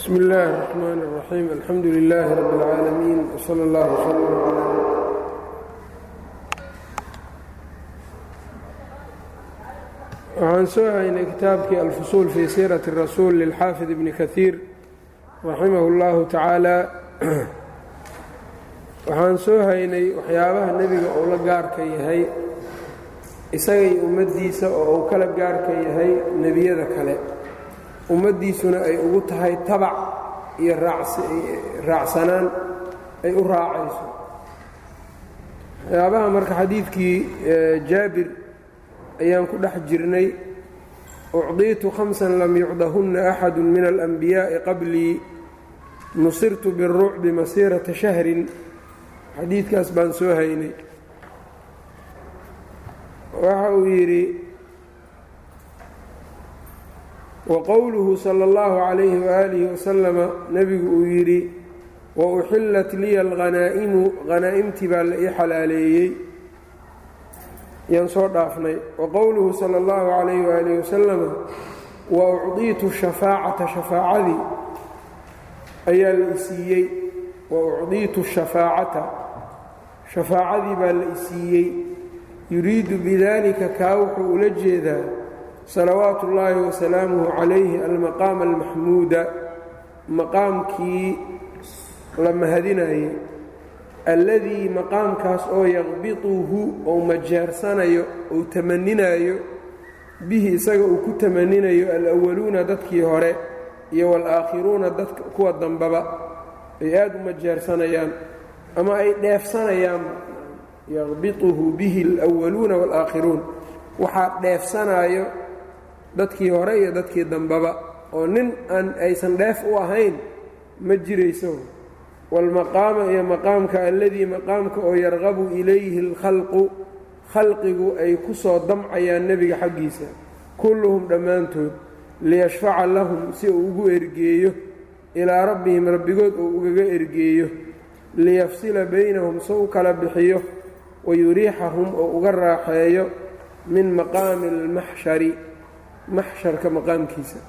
bsmi اllahi الرحmn الرaxيim alxamdu لlah rb اlcaalamiin wslى اllah وslm عlى waxaan soo haynay kitaabkii alfusuul fii siiraة الrasuul lilxaafid ibni kahiir raximah اllahu tacaala waxaan soo haynay waxyaabaha nebiga uu la gaarka yahay isagay ummaddiisa oo uu kala gaarka yahay nebiyada kale ummaddiisuna ay ugu tahay tabac iyo raacsanaan ay u raacayso. Waxyaabaha marka xadiidkii jaabir ayaan ku dhex jirnay ucdiitu khamsan lam yucdahunna axadu min alanbiyaa'i qablii nusirtu biاlrucbi masiirata shahrin. Xadiidkaas baan soo haynay. Waxa uu yidhi waqowluhu sala اllahu calayhi waaalihi wasalama nebigu uu yidhi wa uxillat liya alhanaa'imu hanaa'imtii baa la ii xalaaleeyey. Yaan soo dhaafnay. Wa qowluhu sala اllahu calayhi waalihi wasalama wa ucdiitu shafaacata shafaacadii. Ayaa la isiiyey wa ucdiitu shafaacata. Shafaacadii baa la isiiyey yuriidu bidalika kaa wuxuu ula jeedaa salawaatu ullaahi wasalaamuhu calayhi almaqaama almaxmuuda maqaamkii la mahadinayay alladii maqaamkaas oo yaqbituhu ou majeersanayo ou tamaninayo bihi isaga uu ku tamaninayo alwaluuna dadkii hore iyo walaakhiruuna dadka kuwa dambaba ay aad u majeersanayaan ama ay dheefsanayaan yaqbituhu bihi alwaluuna walaakhiruun waxaa dheefsanaayo dadkii hore iyo dadkii dambaba oo nin aan aysan dheef u ahayn ma jirayso. Waalmaqaama iyo maqaamka alladii maqaamka oo yarqabu ilayhi alkhalqu khalqigu ay ku soo damcayaan nebiga xaggiisa. Kulluhum dhammaantood liyashfaca lahum si uu ugu ergeeyo ilaa rabbihim rabbigood uu ugaga ergeeyo. Liyafsila baynahum si u kala bixiyo wayuriixahum oo uga raaxeeyo min maqaami almaxshari maxsharka maqaamkiisa.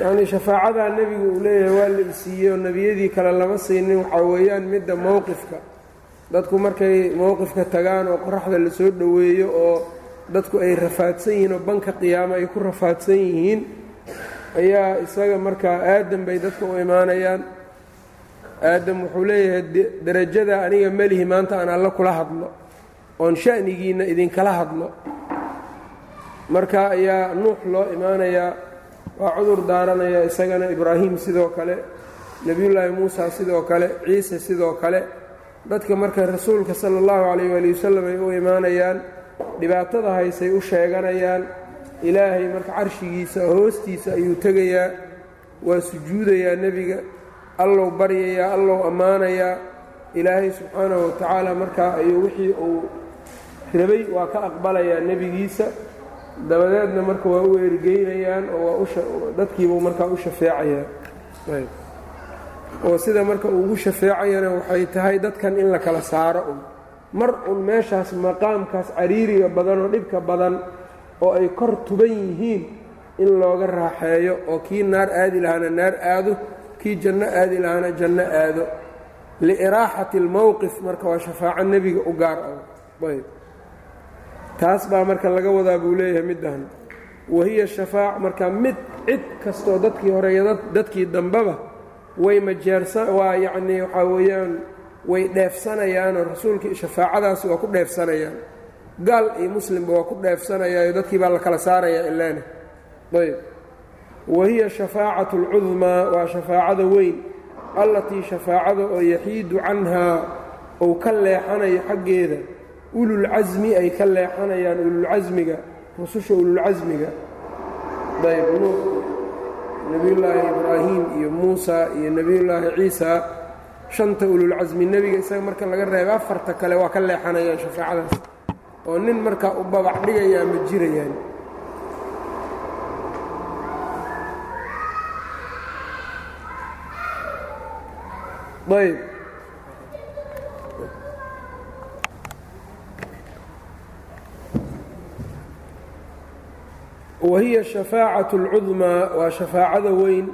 Yacnii shafaacadaa nebigu uu leeyahay waa la isiiyey oo nebiyadii kale lama siinin. Waxaa weeyaan midda mowqifka dadku markay mowqifka tagaan oo qoraxda la soo dhoweeyo oo dadku ay rafaadsan yihiin oo banka qiyaamo ay ku rafaadsan yihiin ayaa isaga markaa aadam bay dadka u imaanayaan. Aadam wuxuu leeyahay derajada aniga melihi maanta aan alla kula hadlo oon sha'nigiinna idinkala hadlo marka ayaa nuux loo imaanayaa waa cudur daaranaya isagana ibraahim sidoo kale nebiyullaahi muusa sidoo kale ciise sidoo kale. Dadka marka rasuulka sala allahu calayh waali wasalam ay u imaanayaan dhibaatada haysay u sheeganayaan ilaahay marka carshigiisa hoostiisa ayuu tegayaa waa sujuudayaa nebiga allow baryayaa allow ammaanayaa. Ilaahay subxaanahu watacaala markaa ayuu wixii uu rabay waa ka aqbalayaa nebigiisa dabadeedna marka waa u ergeynayaan oo dadkiibuu markaa u shafeecayaa oo sida marka ugu shafeecayana waxay tahay dadkan in la kala saaro. Un mar un meeshaas maqaamkaas cariiriga badan oo dhibka badan oo ay kor tuban yihiin in looga raaxeeyo oo kii naar aadi lahaana naar aado kii janno aadi lahaana janno aado. Liiraaxati almowqif marka waa shafaaco nebiga u gaar ah. Ayb taas baa marka laga wadaa buu leeyahay middan wahiya shafaac marka mid cid kastoo dadkii hore iyo dadkii dambeba way majeersa waa yacnii waxaa weeyaan way dheefsanayaanoo rasuulka shafaacadaasi waa ku dheefsanayaan. Gaal iyo muslimba waa ku dheefsanayaayo dadkii baa la kala saarayaa ilaana ayb wahiya shafaacatu alcudmaa waa shafaacada weyn. Allatii shafaacada oo yaxiidu canhaa ou ka leexanayo xaggeeda ululcasmi ay ka leexanayaan ululcasmiga rususha ululcasmiga ayb nuux nebiyullaahi ibraahim iyo muusa iyo nebiyullaahi ciisa. Shanta ululcasmi nebiga isaga marka laga reeba afarta kale waa ka leexanayaan shafaacadaas. Oo nin markaa u babac dhigayaa ma jirayaan. Ayb wahiya shafaacatu اlcudmaa waa shafaacada weyn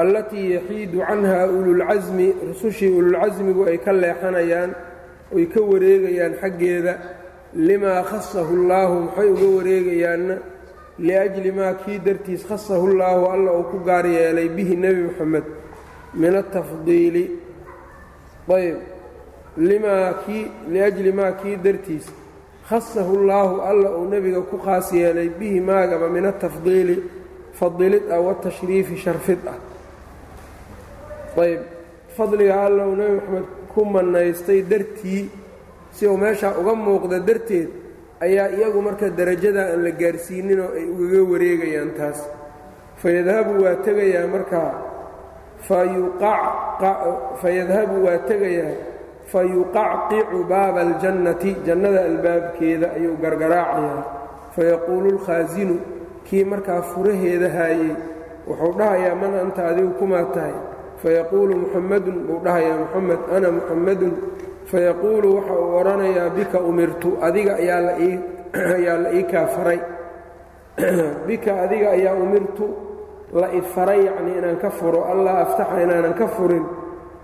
allatii yaxiidu canha ululcasmi rusushii ululcasmigu ay ka leexanayaan oy ka wareegayaan xaggeeda limaa khasahu اllaahu maxay uga wareegayaanna liajli maa kii dartiis khasahu llaahu alla uu ku gaar yeelay bihi nebi moxamed min atafdiili ayb limaa kii liajli maa kii dartiis khasahu llaahu alla uu nebiga ku khaas yeelay bihi maagaba min atafdiili fadilid ah watashriifi sharfid ah. Ayb fadliga alla uu nebi moxamed ku mannaystay dartii si uu meeshaa uga muuqda darteed ayaa iyagu marka derajada aan la gaarsiininoo ay ugaga wareegayaan taas. Fayadhabu waa tegayaa markaa fayadhabu waa tegayaa fayuqacqicu baaba aljannati jannada albaabkeeda ayuu gargaraacayaa fayaquulu lkhaasinu kii markaa furaheeda haayey wuxuu dhahayaa man anta adigu kumaa tahay fayaquulu muxammadun buu dhahayaa muxamed ana muxammadun fayaquulu waxa uu odhanayaa bika umirtu adiga ayaa la ii kaafaray bika adiga ayaa umirtu la ifaray yacnii inaan ka furo allah aftaxa inaanan ka furin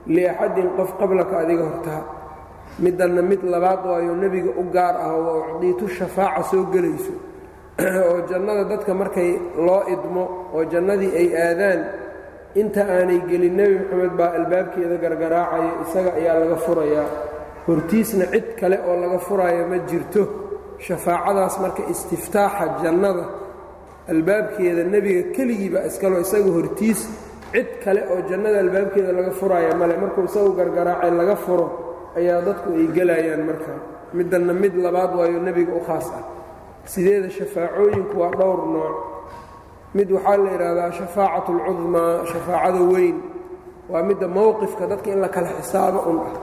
liaxadin qof qablaka adiga hortaa middanna mid labaad waayo nebiga u gaar ah oo ucdiitu shafaaca soo gelayso oo jannada dadka markay loo idmo oo jannadii ay aadaan inta aanay gelin nebi moxamed baa albaabkeeda gargaraacaya isaga ayaa laga furayaa hortiisna cid kale oo laga furaayo ma jirto shafaacadaas marka istiftaaxa jannada albaabkeeda nebiga keligiiba iskalo isaga hortiis cid kale oo jannada albaabkeeda laga furaaya male markuu isagu gargaraacay laga furo ayaa dadku ay gelayaan marka. Middanna mid labaad waayo nebiga u khaas ah. Sideeda shafaacooyinku waa dhowr nooc. Mid waxaa la yidhaahdaa shafaacatu alcudmaa shafaacada weyn. Waa midda mowqifka dadka in la kala xisaabo un ah.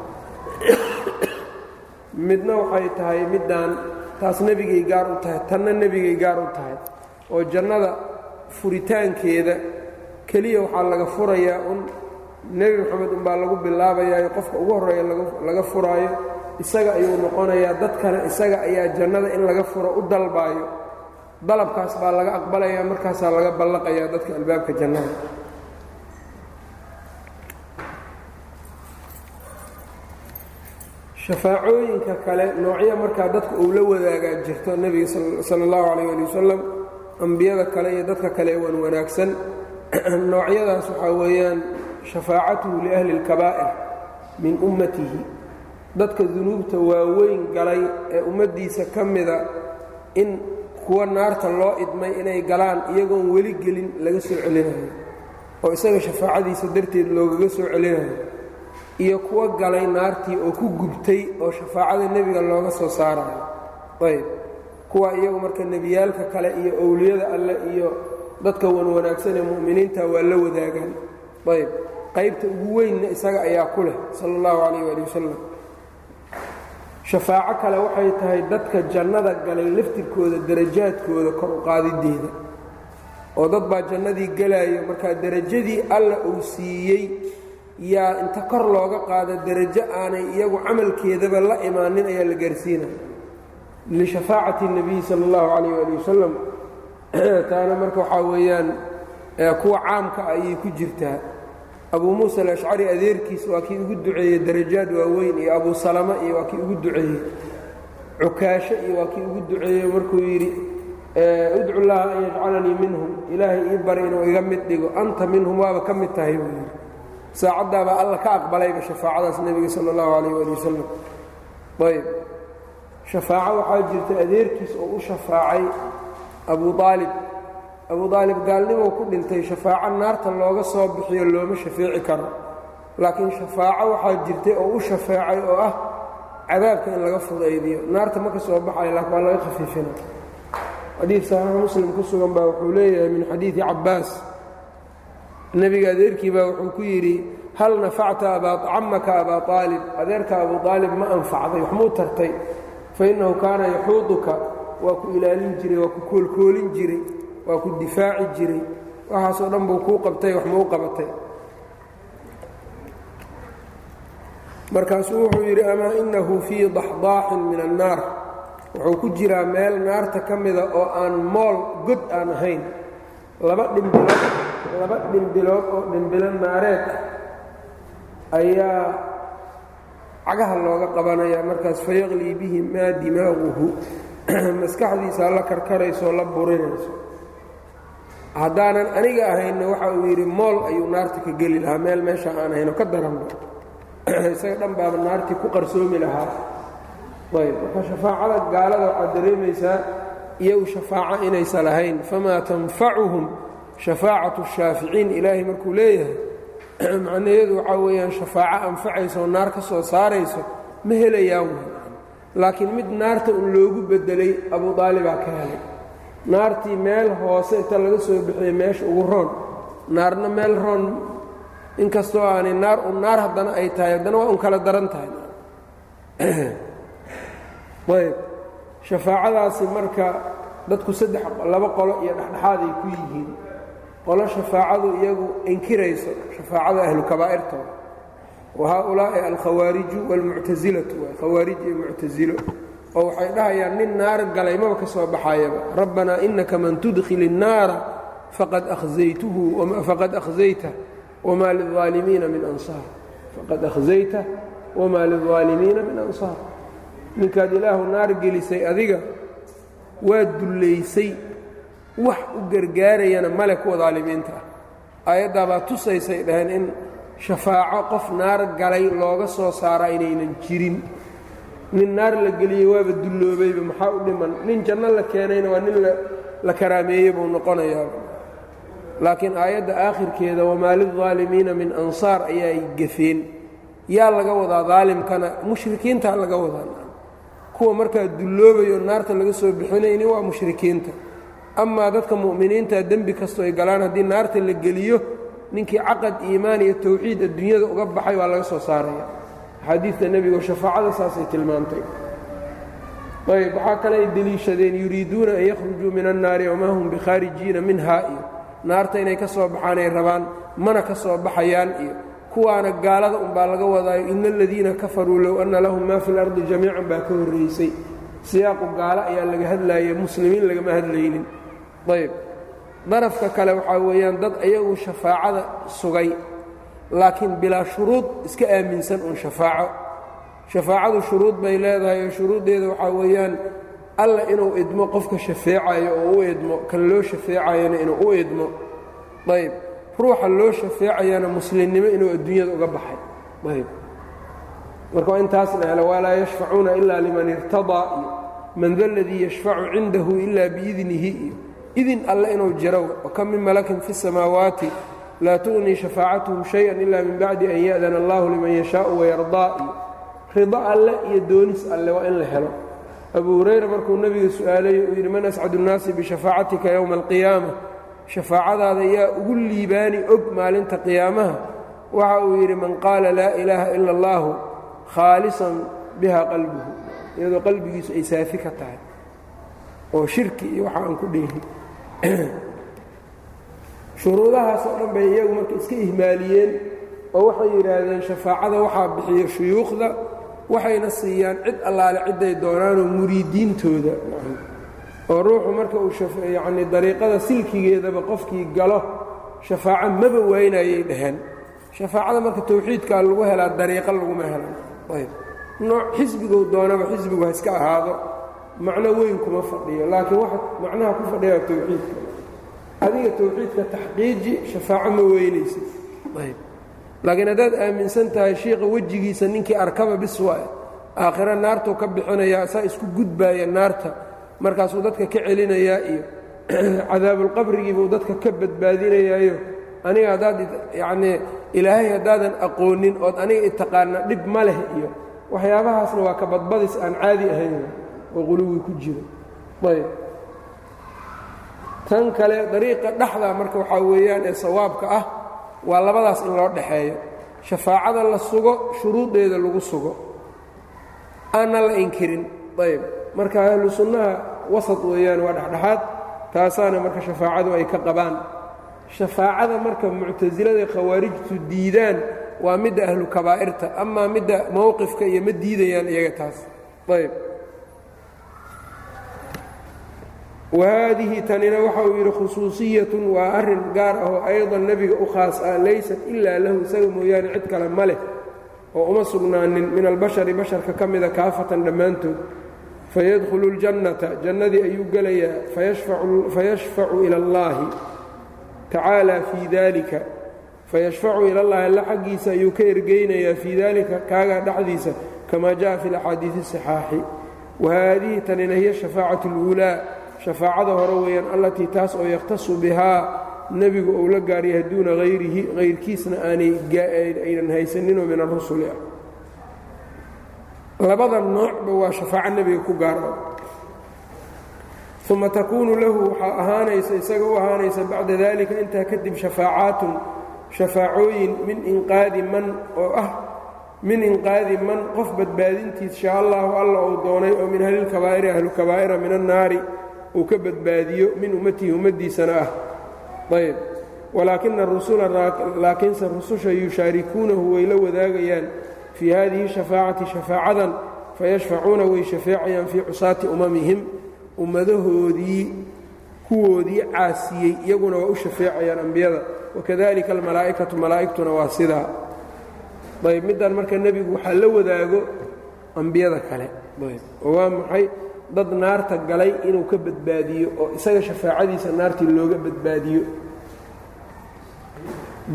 Midna waxay tahay middan taas nebigay gaar u tahay tanna nebigay gaar u tahay oo jannada furitaankeeda keliya waxaa laga furayaa un nebi moxamed unbaa lagu bilaabayaayo qofka ugu horreeya laga furaayo isaga ayuu noqonayaa dadkana isaga ayaa jannada in laga furo u dalbaayo. Dalabkaas baa laga aqbalayaa markaasaa laga ballaqayaa dadka albaabka jannada. Shafaacooyinka kale noocyo markaa dadka uu la wadaagaa jirto nebiga sala allahu calayh ali wasalam ambiyada kale iyo dadka kale wan wanaagsan noocyadaas waxaa weeyaan shafaacatuhu liahli اlkabaa'ir min ummatihi. Dadka dunuubta waaweyn galay ee ummaddiisa ka mida in kuwa naarta loo idmay inay galaan iyagoon weli gelin laga soo celinayo oo isaga shafaacadiisa darteed loogaga soo celinayo iyo kuwa galay naartii oo ku gubtay oo shafaacada nebiga looga soo saarayo. Ayb. Kuwa iyagu marka nebiyaalka kale iyo owliyada alle iyo dadka wan wanaagsan ee mu'miniinta waa la wadaagaan. Ayb qaybta ugu weynna isaga ayaa ku leh sala allahu calayh waali wasalam shafaaco kale waxay tahay dadka jannada galay laftirkooda darajaadkooda kor u qaadideeda. Oo dad baa jannadii gelaayo markaa derajadii alla uu siiyey yaa inta kor looga qaado derajo aanay iyagu camalkeedaba la imaanin ayaa la gaarsiinaya. Lishafaacati اnebiyi sala اllahu calayh ali wasalam taana marka waxaa weeyaan kuwa caamka ayay ku jirtaa. Abuu muusa alashcari adeerkiis waa kii ugu duceeyey darajaad waaweyn iyo abuu salama iyo waa kii ugu duceeyey cukaasho iyo waa kii ugu duceeyey markuu yidhi udcu llaha an yajcalanii minhum ilaahay ii bari inuu iga mid dhigo anta minhum waaba ka mid tahay buu yidhi. Saacaddaabaa alla ka aqbalayba shafaacadaas nebiga sala allahu calayh ali wasalam ayb shafaaco waxaa jirta adeerkiis oo u shafaacay abuu aalib abuu aalib gaalnimou ku dhintay shafaaco naarta looga soo bixiyo looma shafeeci karo. Laakiin shafaaco waxaa jirtay oo u shafeecay oo ah cadaabka in laga fudaydiyo. Naarta ma ka soo baxayo laakiin waa laga khafiifina xadiid saxiix muslim ku sugan baa wuxuu leeyahay min xadiidi cabbaas. Nebiga adeerkii baa wuxuu ku yidhi hal nafacta camaka abaa aalib adeerka abuu aalib ma anfacday waxmuu tartay. Fainnahu kaana yaxuuduka waa ku ilaalin jiray waa ku koolkoolin jiray waa ku difaaci jiray. Waxaasoo dhan buu kuu qabtay wax muu qabatay. Markaasuu wuxuu yidhi amaa inahu fii daxdaaxin min annaar? Wuxuu ku jiraa meel naarta ka mida oo aan mool god aan ahayn. Laba dhimbilood laba dhimbilood oo dhimbilo naareed ayaa cagaha looga qabanayaa. Markaas fayaqlii bihi maa dimaaguhu maskaxdiisaa la karkarayso la burinayso. Haddaanan aniga ahaynna waxa uu yidhi mool ayuu naarta ka geli lahaa meel meesha aan ahayn oo ka daranba isaga dhan baaba naartii ku qarsoomi lahaa. Ayb marka shafaacada gaalada waxaad dareemaysaa iyagu shafaaco inaysa lahayn famaa tanfacuhum shafaacatu shaaficiin ilaahay markuu leeyahay macnaheedu waxaa weeyaan shafaaco anfacayso oo naar ka soo saarayso ma helayaan laakiin mid naarta un loogu bedelay abu aalibaa ka helay. Naartii meel hoose inta laga soo bixiyey meesha ugu roon. Naarna meel roon. Inkastoo aanay naar un naar haddana ay tahay haddana waa un kala daran tahay. Ayb. Shafaacadaasi marka dadku saddex laba qolo iyo dhexdhexaad ay ku yihiin. Qolo shafaacadu iyagu inkirayso shafaacada ahlu kabaa'irtooda wa haaulaa'i alkhawaariju waalmuctasilatu waa khawaarij iyo muctasilo oo waxay dhahayaan nin naar galay maba ka soo baxayaba rabbanaa inaka man tudkhil الnaara faqad ahzayta wamaa lilaalimiina min ansaar faqad ahzayta wamaa lilaalimiina min ansaar ninkaad ilaahu naar gelisay adiga waa dullaysay wax u gargaarayana male kuwa daalimiinta ah aayaddaabaa tusaysay dhaheen in shafaaco qof naar galay looga soo saaraa inaynan jirin. Nin naar la geliyey waaba dulloobayba maxaa u dhiman? Nin janno la keenayna waa nin la karaameeyey buu noqonayaa. Laakiin aayadda aakhirkeeda wamaa lilaalimiina min ansaar ayaay gafeen yaa laga wadaa daalimkana mushrikiintaa laga wadaa. Kuwa markaa dulloobayo naarta laga soo bixinayni waa mushrikiinta. Amaa dadka mu'miniinta dembi kastoo ay galaan haddii naarta la geliyo ninkii caqad iimaan iyo tawxiid adduunyada uga baxay waa laga soo saaraya. Axaadiidta nebigo shafaacada saasay tilmaantay. Ayb waxaa kale ay deliishadeen yuriiduuna an yakhrujuu min annaari wamaa hum bikhaarijiina minhaa iyo naarta inay ka soo baxaanay rabaan mana ka soo baxayaan. Iyo kuwaana gaalada unbaa laga wadaayo ina aladiina kafaruu low anna lahum maa fi lardi jamiican baa ka horraysay siyaaqu gaalo ayaa laga hadlaaya muslimiin lagama hadlaynin. Ayb darafka kale waxaa weeyaan dad ayagu shafaacada sugay laakiin bilaa shuruud iska aaminsan un shafaaco. Shafaacadu shuruud bay leedahay oo shuruuddeeda waxaa weeyaan alla inuu idmo qofka shafeecayo oo u idmo kan loo shafeecayona inuu u idmo. Ayb ruuxa loo shafeecayana muslimnimo inuu adduunyada uga baxay. Ayb. Marka waa intaasna hele walaa yashfacuuna ila liman irtadaa iyo man da ladii yashfacu cindahu ila biidnihi iyo idin alle inuu jirow wakam min malakin fi اsamaawaati laa tugnii shafaacatuhum shayئan ila min bacdi an ya'dana allahu liman yashaau wayardaa iyo rido alle iyo doonis alle waa in la helo. Abu hurayra markuu nebiga su'aalayo uu yidhi man ascadu nnaasi bishafaacatika yowma alqiyaama? Shafaacadaada yaa ugu liibaani og maalinta qiyaamaha. Waxa uu yidhi man qaala laa ilaaha ila allahu khaalisan biha qalbuhu. Iyadoo qalbigiisu ay saafi ka tahay oo shirki iyo waxa aan ku dheehin shuruudahaas oo dhan bay iyagu marka iska ihmaaliyeen oo waxay yidhaahdeen shafaacada waxaa bixiya shuyuukhda waxayna siiyaan cid allaale cidday doonaanoo muriidiintooda. Oo ruuxu marka uu yacnii dariiqada silkigeedaba qofkii galo shafaaco maba waynayay dhaheen. Shafaacada marka tawxiidkaa lagu helaa dariiqo laguma helan ayb. Nooc xisbigou doonaba xisbigu ha iska ahaado macno weyn kuma fadhiyo laakiin waxa macnaha ku fadhiyaa tawxiidka. Adiga tawxiidka taxqiiji shafaaco ma weynaysid. Ayb. Laakiin haddaad aaminsan tahay shiikha wejigiisa ninkii arkaba bis waay aakhiro naartuu ka bixinayaa saa isku gudbaaya naarta. Markaasuu dadka ka celinayaa iyo cadaabulqabrigiibuu dadka ka badbaadinayaayo aniga haddaad yacnii ilaahay haddaadan aqoonin ood aniga itaqaana dhib ma leh iyo waxyaabahaasna waa ka badbadis aan caadi ahayn oo quluwi ku jiro. Ayb. Tan kale dariiqa dhexda marka waxaa weeyaan ee sawaabka ah waa labadaas in loo dhaxeeyo. Shafaacada la sugo shuruudeeda lagu sugo. Aanna la inkirin. Ayb. Marka ahlu sunnaha wasad weeyaan waa dhexdhexaad taasaana marka shafaacadu ay ka qabaan. Shafaacada marka muctasilada khawaarijtu diidaan waa midda ahlu kabaa'irta. Amaa midda mowqifka iyo ma diidayaan iyaga taas. Ayb wahaadihi tanina waxa uu yidhi khusuusiyatun waa arrin gaar ah oo aydan nebiga u khaas ah laysat ilaa lahu isaga mooyaane cid kale ma leh oo uma sugnaanin min albashari basharka ka mida kaafatan dhammaantood fayadkhulu اljannata jannadii ayuu gelayaa fayashfacu ila اllahi tacaala fii dalika fayashfacu ila اllahi alla xaggiisa ayuu ka ergeynayaa fii dalika kaagaa dhexdiisa kama jaءa fi اlaxaadiiثi الصaxaaxi wahaadihi tanina hiya shafaacaة اlأuulaa shafaacada hore weeyaan allatii taas oo yakhtasu bihaa nebigu uu la gaaryahay duuna hayrihi hayrkiisna aanayaynan haysaninoo min arusuli ah. Labada noocba waa shafaaco nebiga ku gaar ah uma takuunu lahu waxaa ahaanaysa isaga u ahaanaysa bacda dalika intaa kadib shafaacaatun shafaacooyin min inqaadi man oo ah min inqaadi man qof badbaadintiis shaa allahu alla uu doonay oo min ahlilkabaa'iri ahlukabaa'ira min annaari uu ka badbaadiyo min ummatihi ummaddiisana ah. Ayb. Walaakina rusula laakiinse rususha yushaarikuunahu way la wadaagayaan fii hadihi shafaacati shafaacadan fayashfacuuna way shafeecayaan fii cusaati umamihim. Ummadahoodii kuwoodii caasiyey iyaguna waa u shafeecayaan ambiyada. Wakadalika almalaa'ikatu malaa'igtuna waa sidaa. Ayb. Middan marka nebigu waxaa la wadaago ambiyada kale. Waa maxay dad naarta galay inuu ka badbaadiyo oo isaga shafaacadiisa naartii looga badbaadiyo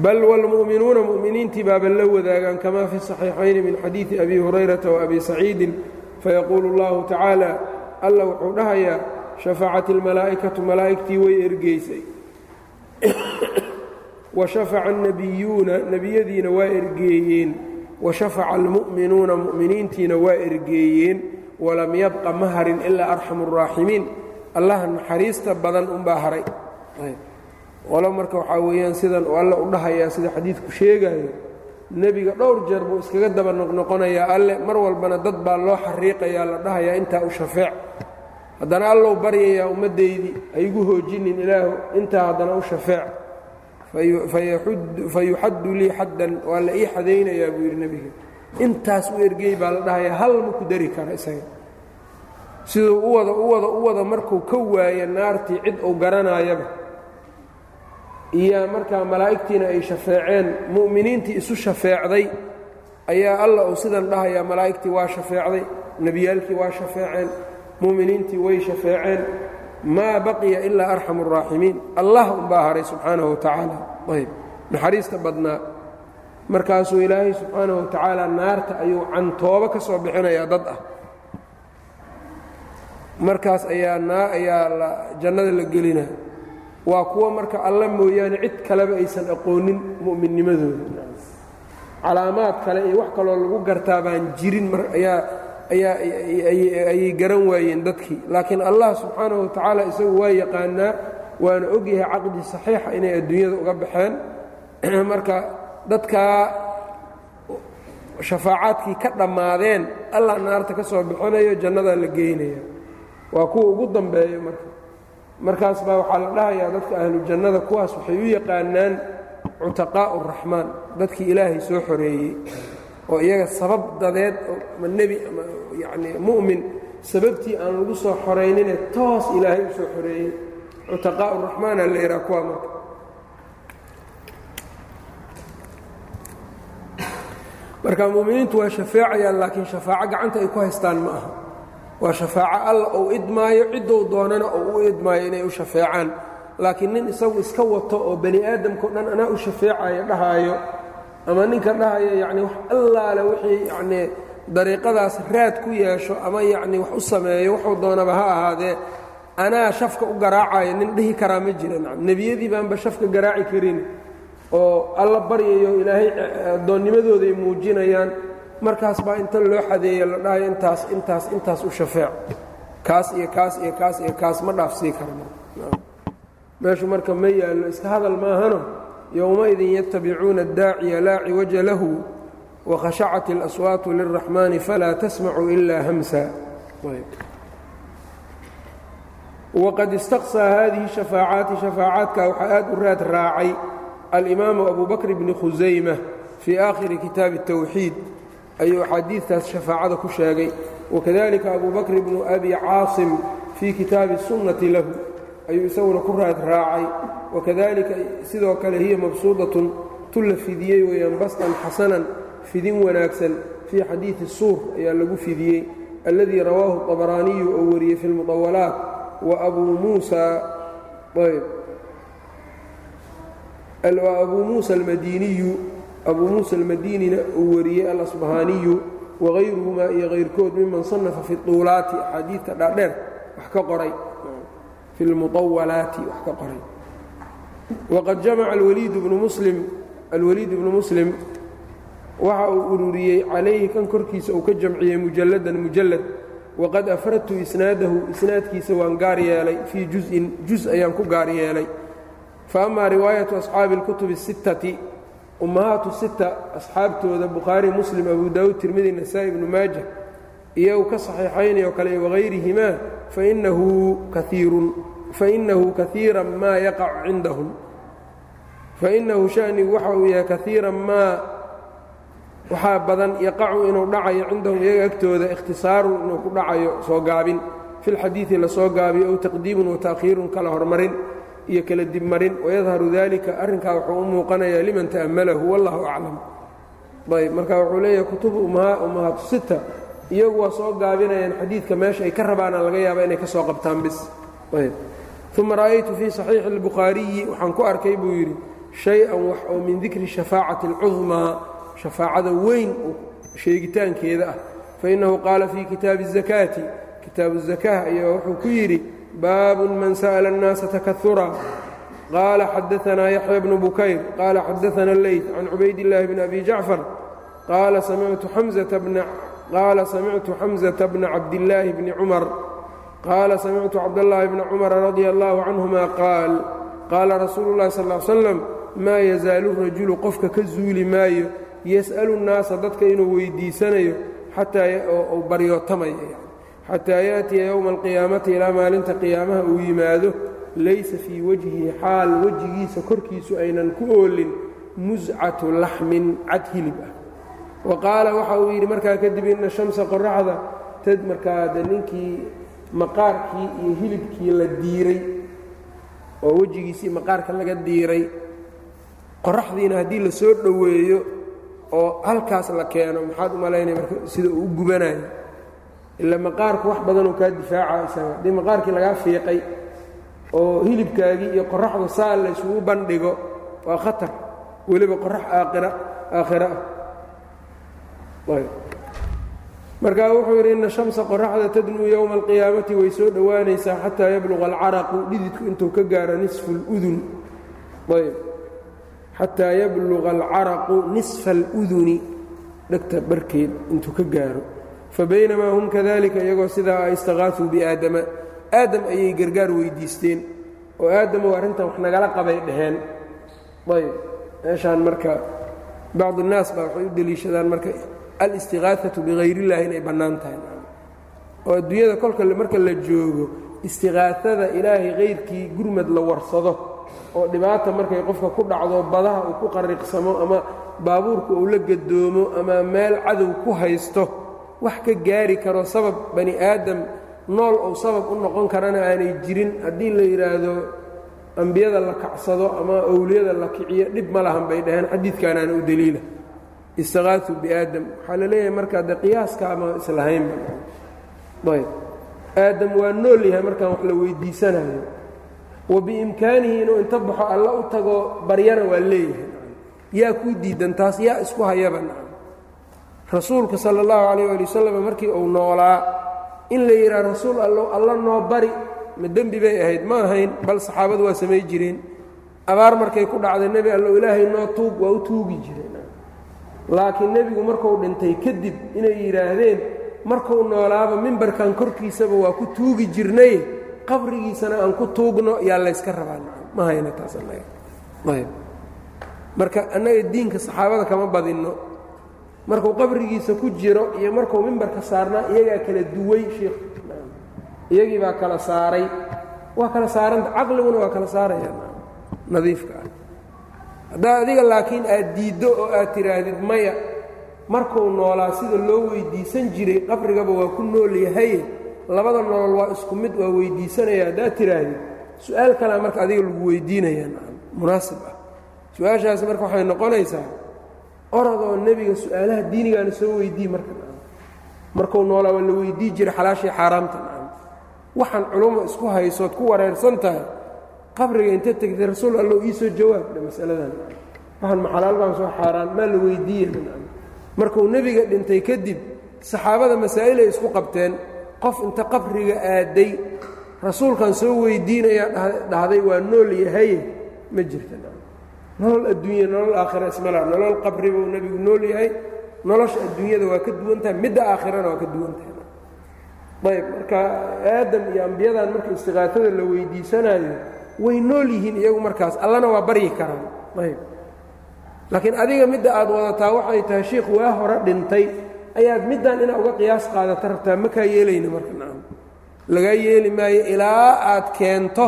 bal wاlmu'minuuna mu'miniintii baaba la wadaagaan kama fi صaxiixayni min xadiiثi abi hurayrata وabi saciidin fayaquulu اllahu tacaala alla wuxuu dhahayaa shafacat اlmalaa'ikatu malaa'igtii way ergeysay washafaca الnabiyuuna nebiyadiina waa ergeeyeen washafaca almu'minuuna mu'miniintiina waa ergeeyeen walam yabqa ma harin ilaa arxamu الraaximiin allaha naxariista badan unbaa haray. Qolo marka waxaa weeyaan sidan uu alle u dhahayaa sida xadiidku sheegayo nebiga dhowr jeer buu iskaga daba noqnoqonayaa alle mar walbana dad baa loo xariiqayaa la dhahayaa intaa u shafeec. Haddana allow baryayaa ummaddaydii haygu hoojinin ilaahu intaa haddana u shafeec. Fayuxaddu lii xaddan waa la ii xadaynayaa buu yidhi nebiga intaas u ergey baa la dhahayaa hal ma ku dari kara isaga. Siduu u wada u wada u wada markuu ka waayo naartii cid uu garanaayaba iyo markaa malaa'igtiina ay shafeeceen mu'miniintii isu shafeecday ayaa alla uu sidan dhahayaa malaa'igtii waa shafeecday nebiyaalkii waa shafeeceen mu'miniintii way shafeeceen maa baqiya ilaa arxamu الraaximiin allah unbaa haray subxaanahu watacaala ayb naxariista badnaa markaasuu ilaahay subxaanahu watacaala naarta ayuu cantoobo ka soo bixinayaa dad ah. Markaas ayaa ayaa jannada la gelina. Waa kuwa marka alla mooyaane cid kaleba aysan aqoonin mu'minnimadooda calaamaad kale iyo wax kaloo lagu gartaa baan jirin ayaa ayay garan waayeen dadkii. Laakiin allah subxaanahu watacaala isagu waa yaqaanaa waana ogyahay caqdi saxiixa inay adduunyada uga baxeen. Marka dadkaa shafaacaadkii ka dhammaadeen allah naarta ka soo bixinayo jannadaa la geynaya waa kuwa ugu dambeeyo marka. Markaas baa waxaa la dhahayaa dadka ahlu jannada kuwaas waxay u yaqaanaan cutaqaa'u raxmaan dadkii ilaahay soo xoreeyey oo iyaga sabab dadeed ama nebi ama yacnii mu'min sababtii aan lagu soo xoraynine toos ilaahay u soo xoreeyey. Cutaqaa'u raxmaana la yidhaha kuwa marka marka mu'miniintu waa shafeecayaan laakiin shafaaco gacanta ay ku haystaan ma aha. Waa shafaaco alla uu idmaayo ciddou doonana oo u idmaayo inay u shafeecaan. Laakiin nin isagu iska wato oo bani aadamkao dhan anaa u shafeecayo dhahaayo ama ninka dhahaya yacni wax allaale wixii yacnii dariiqadaas raad ku yeesho ama yacnii wax u sameeyo wuxuu doonaba ha ahaadee anaa shafka u garaacayo nin dhihi karaa ma jira. Nebiyadii baanba shafka garaaci karin oo alla baryayo ilaahay addoonnimadooda ay muujinayaan markaas baa inta loo xadeeya la dhahayo intaas intaas intaas u shafeec. Kaas iyo kaas iyo kaas iyo kaas ma dhaafsii karno. Meeshu marka ma yaallo iska hadal maahano? Yowmaidin yatabicuuna addaaciya laa ciwaja lahu wakhashacat اlaswaatu lilraxmaani falaa tasmacu ilaa hamsa. Waqad istaqsaa haadihi shafaacaati shafaacaadka waxaa aad u raad raacay alimaamu abu bakr bni khusayma fii aakhiri kitaabi الtawxiid ayuu axaadiidtaas shafaacada ku sheegay wakadalika abu bakr bnu abi caasim fii kitaabi الsunnati lahu ayuu isaguna ku raad raacay wakadalika sidoo kale hiya mabsuudatun tu la fidiyey weeyaan bastan xasanan fidin wanaagsan fii xadiidi suur ayaa lagu fidiyey alladii rawaahu طabaraaniyu oo wariyey fi اlmuطawalaat wa abuu muusa ayb waa abuu muusa almadiniyu abuu muusa almadinina uu wariyey alasbahaaniyu waqayruhumaa iyo qayrkood miman sanafa fi tuulaati axaadiidta dhaadheer wax ka qoray. Fi lmuawalaati wax ka qoray. Waqad jamaca alwaliid bnu muslim alwaliid ibnu muslim waxa uu ururiyey calayhi kan korkiisa uu ka jamciyey mujalladan mujallad. Waqad afradtu isnaadahu isnaadkiisa waan gaar yeelay fii jusin jus ayaan ku gaar yeelay fa amaa riwaayatu asxaabi اlkutubi الsittati ummahaatu sita asxaabtooda bukhaari muslim abu daawuud tirmidi nasaa-i ibnu maaja iyagu ka saxiixaynayo kale wagayrihimaa fainahu kaiirun fainahu kaiira maa yaqacu cindahum fainahu shanigu waxa uu yahay kaiiran maa waxaa badan yaqacu inuu dhacayo cindahum iyaga agtooda ikhtisaarun inuu ku dhacayo soo gaabin fi lxadiidi lasoo gaabiyo ow taqdiimun wa ta'khiirun kala hormarin iyo kala dibmarin wayadharu dalika arrinkaa wuxuu u muuqanayaa liman ta'ammalahu wallahu aclam ayb marka wuxuu leeyahay kutubu ummahaatu sita iyagu waa soo gaabinayaan xadiidka meesha ay ka rabaana laga yaaba inay ka soo qabtaan bis ayb uma ra'aytu fii saxiixi اlbukhaariyi waxaan ku arkay buu yidhi shay-an wax oo min dikri shafaacati اlcudmaa shafaacada weyn sheegitaankeeda ah fainahu qaala fii kitaabi الzakaati kitaabu الzakaah ayaa wuxuu ku yidhi baabun man sa'la الnaasa takahura qaala xadaanaa yaxya bnu bukayr qaala xadaana leyt can cubaydillaahi bni abi jacfar qaala samictu xamزة bna cabdillaahi bni cumar qaala samictu cabdاllaahi bna cumara radia allahu canهuma qaal qaala rasuulu اllahi sal ا slam maa yazaalu rajulu qofka ka zuuli maayo yas'alu الnaasa dadka inuu weydiisanayo xataa u baryootamayo xataa yaأtiya yowma alqiyaamati ilaa maalinta qiyaamaha uu yimaado laysa fii wajhihi xaal wejigiisa korkiisu aynan ku oolin muscatu laxmin cad hilib ah. Wa qaala waxa uu yidhi markaa kadib ina shamsa qoraxda tad markaa de ninkii maqaarkii iyo hilibkii la diiray oo wejigiisii maqaarka laga diiray qoraxdiina haddii la soo dhoweeyo oo halkaas la keeno maxaad u malaynaya marka sida uu u gubanayo ila maqaarku wax badanuu kaa difaaca isaga. Haddii maqaarkii lagaa fiiqay oo hilibkaagii iyo qoraxda saa la bandhigo waa khatar. Weliba qorax aakhira aakhira. Ah markaa wuxuu yidhi ina shamsa qoraxda tadnuu yowma alqiyaamati way soo dhowaanaysaa xataa yabluqa alcaraqu dhididku intuu ka gaaro nisfu اludun ayb xataa yabluqa alcaraqu nisfa aluduni dhegta barkeed intuu ka gaaro fa baynamaa hum kadalika iyagoo sidaa a istakaasuu biaadama aadam ayay gargaar weydiisteen oo aadamow arrintan wax nagala qabay dheheen ayb meeshaan marka bacdu اnnaas baa waxay u deliishadaan marka alistiqaaatu bikayr illaahi inay bannaan tahay. Oo adduunyada kolka marka la joogo istikaaada ilaahay kayrkii gurmad la warsado oo dhibaata markay qofka ku dhacdo badaha uu ku qariqsamo ama baabuurka uu la gadoomo ama meel cadow ku haysto wax ka gaari karo sabab bani aadam nool ou sabab u noqon karana aanay jirin. Haddii la yidhaahdo ambiyada la kacsado ama owliyada la kiciyo dhib ma lahan bay dhaheen. Xadiidkaanaana u deliila istiqaatu biaadam waxaa la leeyahay markaa de qiyaaska ama islahaynba ayb. Aadam waa nool yahay markaan wax la weydiisanayo. Wa biimkaanihi inuu inta baxo alla u tago baryana waa leeyahay. Yaa kuu diidan taas yaa isku hayaba rasuulka sala allahu calayh ali wasalam markii uu noolaa in la yidhaha rasuul allow alla noo bari ma dembi bay ahayd ma ahayn bal saxaabadu waa samay jireen. Abaar markay ku dhacday nebi allow ilaahay noo tuug waa u tuugi jireen. Laakiin nebigu markuu dhintay kadib inay yidhaahdeen markuu noolaaba mimbarkan korkiisaba waa ku tuugi jirnay. Qabrigiisana aan ku tuugno yaa layska rabaa. Ma hayna taasayb marka annaga diinka saxaabada kama badinno markuu qabrigiisa ku jiro iyo markuu mimbarka saarnaa iyagaa kala duway sheikh. Iyagii baa kala saaray. Waa kala saaranta caqliguna waa kala saaraya. Nadiifka ah. Haddaa adiga laakiin aad diiddo oo aad tidhaahdid maya markuu noolaa sida loo weydiisan jiray qabrigaba waa ku nool yahaye labada nolol waa isku mid waa weydiisanaya. Haddaad tiraahdi su'aal kalea marka adiga lagu weydiinayaa. Munaasib ah. Su'aashaasi marka waxay noqonaysaa orodoo nebiga su'aalaha diinigaana soo weydii marka markuu noolaa waa la weydii jiray xalaashii xaaraamta waxaan culummo isku haysood ku wareersan tahay qabriga inta tegtay rasuul allow iisoo jawaabdha masaladan. Waxaan ma xalaal baan soo xaaraan maa la weydiiya markuu nebiga dhintay kadib saxaabada masaa'ilay isku qabteen qof inta qabriga aaday rasuulkan soo weydiinayaa dhahday waa nool yahaye ma jirta nolol adduunya nolol aakhira ismala nolol qabri buu nebigu nool yahay. Nolosha adduunyada waa ka duwan tahay midda aakhirana waa ka duwan tahay. Ayb marka aadam iyo ambiyadan marka istiqaafada la weydiisanaayo way nool yihiin iyagu markaas allana waa baryi karaan. Ayb laakiin adiga midda aad wadataa waxay tahay shiikh waa hore dhintay. Ayaad middan inaa uga qiyaas qaadata rabtaa ma kaa yeelayna marka nacam lagaa yeeli maayo ilaa aad keento.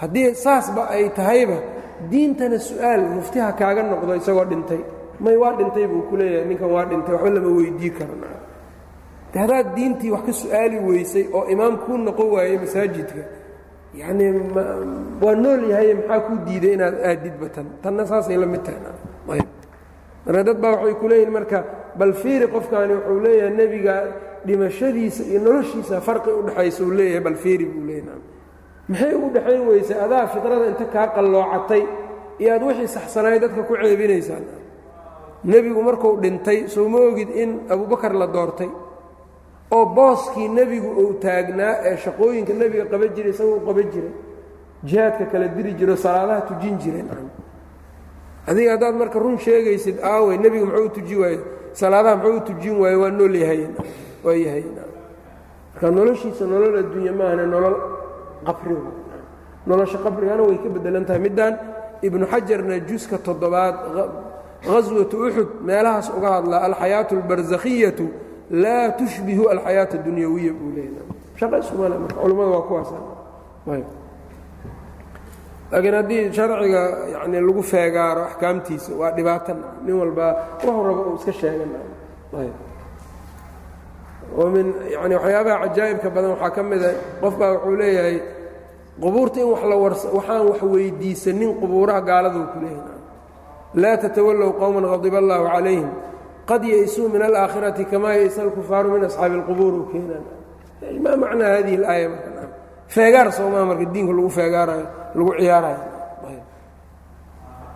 Haddii saasba ay tahayba diintana su'aal muftiha kaaga noqdo isagoo dhintay. May waa dhintay buu ku leeyahay ninkan waa dhintay waxba lama weydii karo. De haddaad diintii wax ka su'aali weysay oo imaam kuu noqon waayey masaajidka yacnii waa nool yahay maxaa kuu diiday inaad aadidba tan? Tanna saasay la mid tahay. Marka dad baa waxay ku leeyihiin marka bal fiiri qofkaani wuxuu leeyahay nebiga dhimashadiisa iyo noloshiisa farqi udhexaysa uu leeyahay bal fiiri buu leeyahay maxay ugu dhexayn weysay? Adaa fidrada inta kaa qalloocatay iyo aad wixii saxsanaay dadka ku ceebinaysaan. Nebigu markuu dhintay soo ma ogid in abubakar la doortay? Oo booskii nebigu uu taagnaa ee shaqooyinka nebiga qaban jiray isagoo u qaban jiray jihaadka kala diri jiro salaadaha tujin jireen. Adiga haddaad marka run sheegaysid aawey nebiga muxuu u tuji waaye? Salaadaha muxuu u tujin waaye? Waa nool yahayen waa yahayen marka noloshiisa nolol adduunya maahane nolol qabri nolosha qabrigana way ka bedelan tahay. Middaan ibnu xajarna juska toddobaad haswatu uxud meelahaas uga hadlaa alxayaatu albarzakhiyatu laa tushbihu alxayaata adunyawiya buu culammada waa kuwaas. Laakiin haddii sharciga yani lagu feegaaro axkaamtiisa waa dhibaatan nin walba waxu rabo uu iska sheegan oo min yani waxyaabaha cajaa'ibka badan waxaa ka mida qof baa wuxuu leeyahay qubuurta in wax la waxaan wax weydiisanin qubuuraha gaaladuu ku leeyahay. Laa tatawallow qowman qadiba allaahu calayhim qad yaysuu min alaakhirati kamaa yaysa alkufaaru min asxaabi alqubuur u keenaan maa macnaa hadihi alaaya marka feegaar soomaa marka diinka lagu feegaarayo lagu ciyaarayo.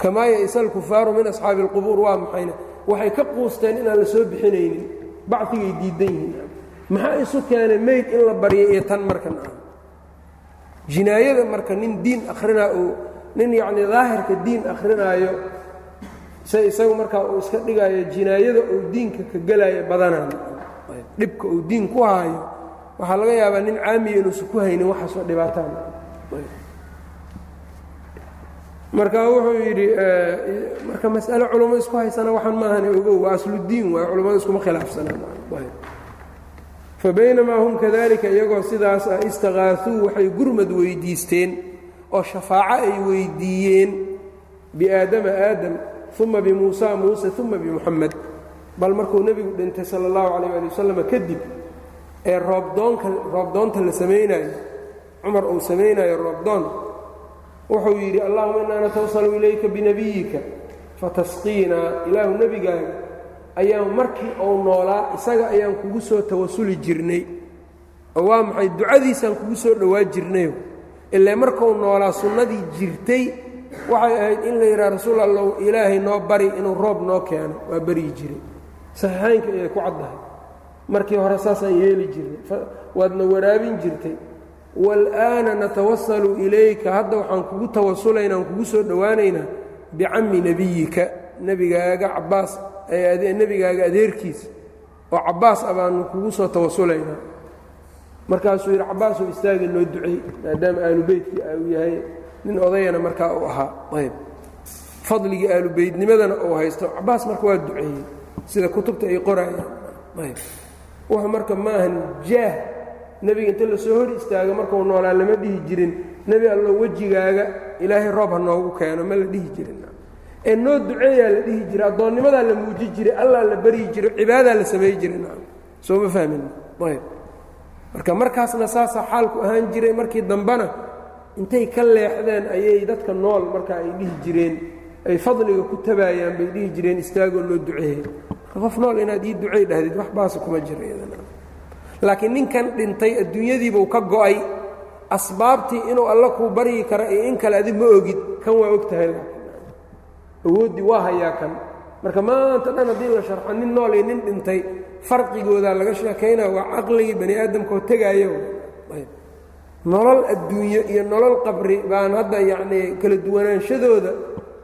Kamaa yaysa alkufaaru min asxaabi alqubuur waa maxayna. Waxay ka quusteen inaan la soo bixinaynin bacigay diidan yihiin maxaa isu keenay meyd in la baryay iyo tan markan ah jinaayada marka nin diin akhrinaa uu nin yacni daahirka diin akhrinaayo se isagu markaa uu iska dhigaayo jinaayada uu diinka ka gelaayo badanaan dhibka uu diin ku haayo waxaa laga yaabaa nin caamiya inuusan ku haynin waxaasoo dhibaataan. Marka wuxuu yidhi marka mas'ale culummo isku haysana waxaan maahane ogow waa asludiin waayo culummada iskuma khilaafsanaan fabaynamaa hum kadalika iyagoo sidaas ah istakaasuu waxay gurmad weyddiisteen oo shafaaco ay weyddiiyeen biaadama aadam uma bimuusa muuse uma bimuxamed bal markuu nebigu dhintay sala allahu calayh ali wasalam kadib ee roobdoonka roobdoonta la samaynayo cumar uu samaynayo roobdoon wuxuu yidhi allahuma innaa natawsalu ilayka binebiyika fatasqiinaa ilaahu nebigaaga ayaan markii uu noolaa isaga ayaan kugu soo tawasuli jirnay. Oo waa maxay ducadiisaan kugu soo dhowaa jirnayo? Ilaa markuu noolaa sunnadii jirtay waxay ahayd in la yidhaha rasuul allow ilaahay noo bari inuu roob noo keeno. Waa baryi jiray. Saxiixaynka ayay ku caddahay. Markii hore saasaan yeeli jirnay waadna waraabin jirtay. Waal'aana natawasalu ilayka. Hadda waxaan kugu tawasulaynaa aan kugu soo dhowaanaynaa bicammi nebiyika nebigaaga cabbaas nebigaaga adeerkiisa oo cabbaas a baanu kugu soo tawasulaynaa. Markaasuu yidhi cabbaasuu istaaga noo ducey maadaama aalubeytkii uu yahay nin odayana markaa uu ahaa. Ayb. Fadligii aalubeytnimadana uu haysto cabbaas marka waa duceeyey sida kutubta ay qoraayaan ayb. Wuxuu marka maahan jaah. Nebiga inta la soo hor istaago markuu noolaa lama dhihi jirin. Nebi allo wejigaaga ilaahay roob ha noogu keeno ma la dhihi jirin ee noo duceeyaa la dhihi jiray addoonnimadaa la muuji jiray allaa la baryi jiray cibaadaa la samay jiray. Soo ma fahmin? Ayb marka markaasna saasaa xaalku ahaan jiray markii dambena intay ka leexdeen ayay dadka nool marka ay dhihi jireen ay fadliga ku tabaayaan bay dhihi jireen istaagoo loo duceeyey qof nool inaad ii ducey dhahdid wax baasa kuma jira laakiin ninkan dhintay adduunyadiibuu ka go'ay asbaabtii inuu alla kuu baryi kara iyo in kale adi ma ogid kan waa og tahay awooddii waa hayaa kan. Marka maanta dhan haddii la sharxo nin nool iyo nin dhintay farqigoodaa laga sheekaynaa waa caqligii bani aadamkaoo tegaayo. Nolol adduunyo iyo nolol qabri baan hadda yacnii kala duwanaanshadooda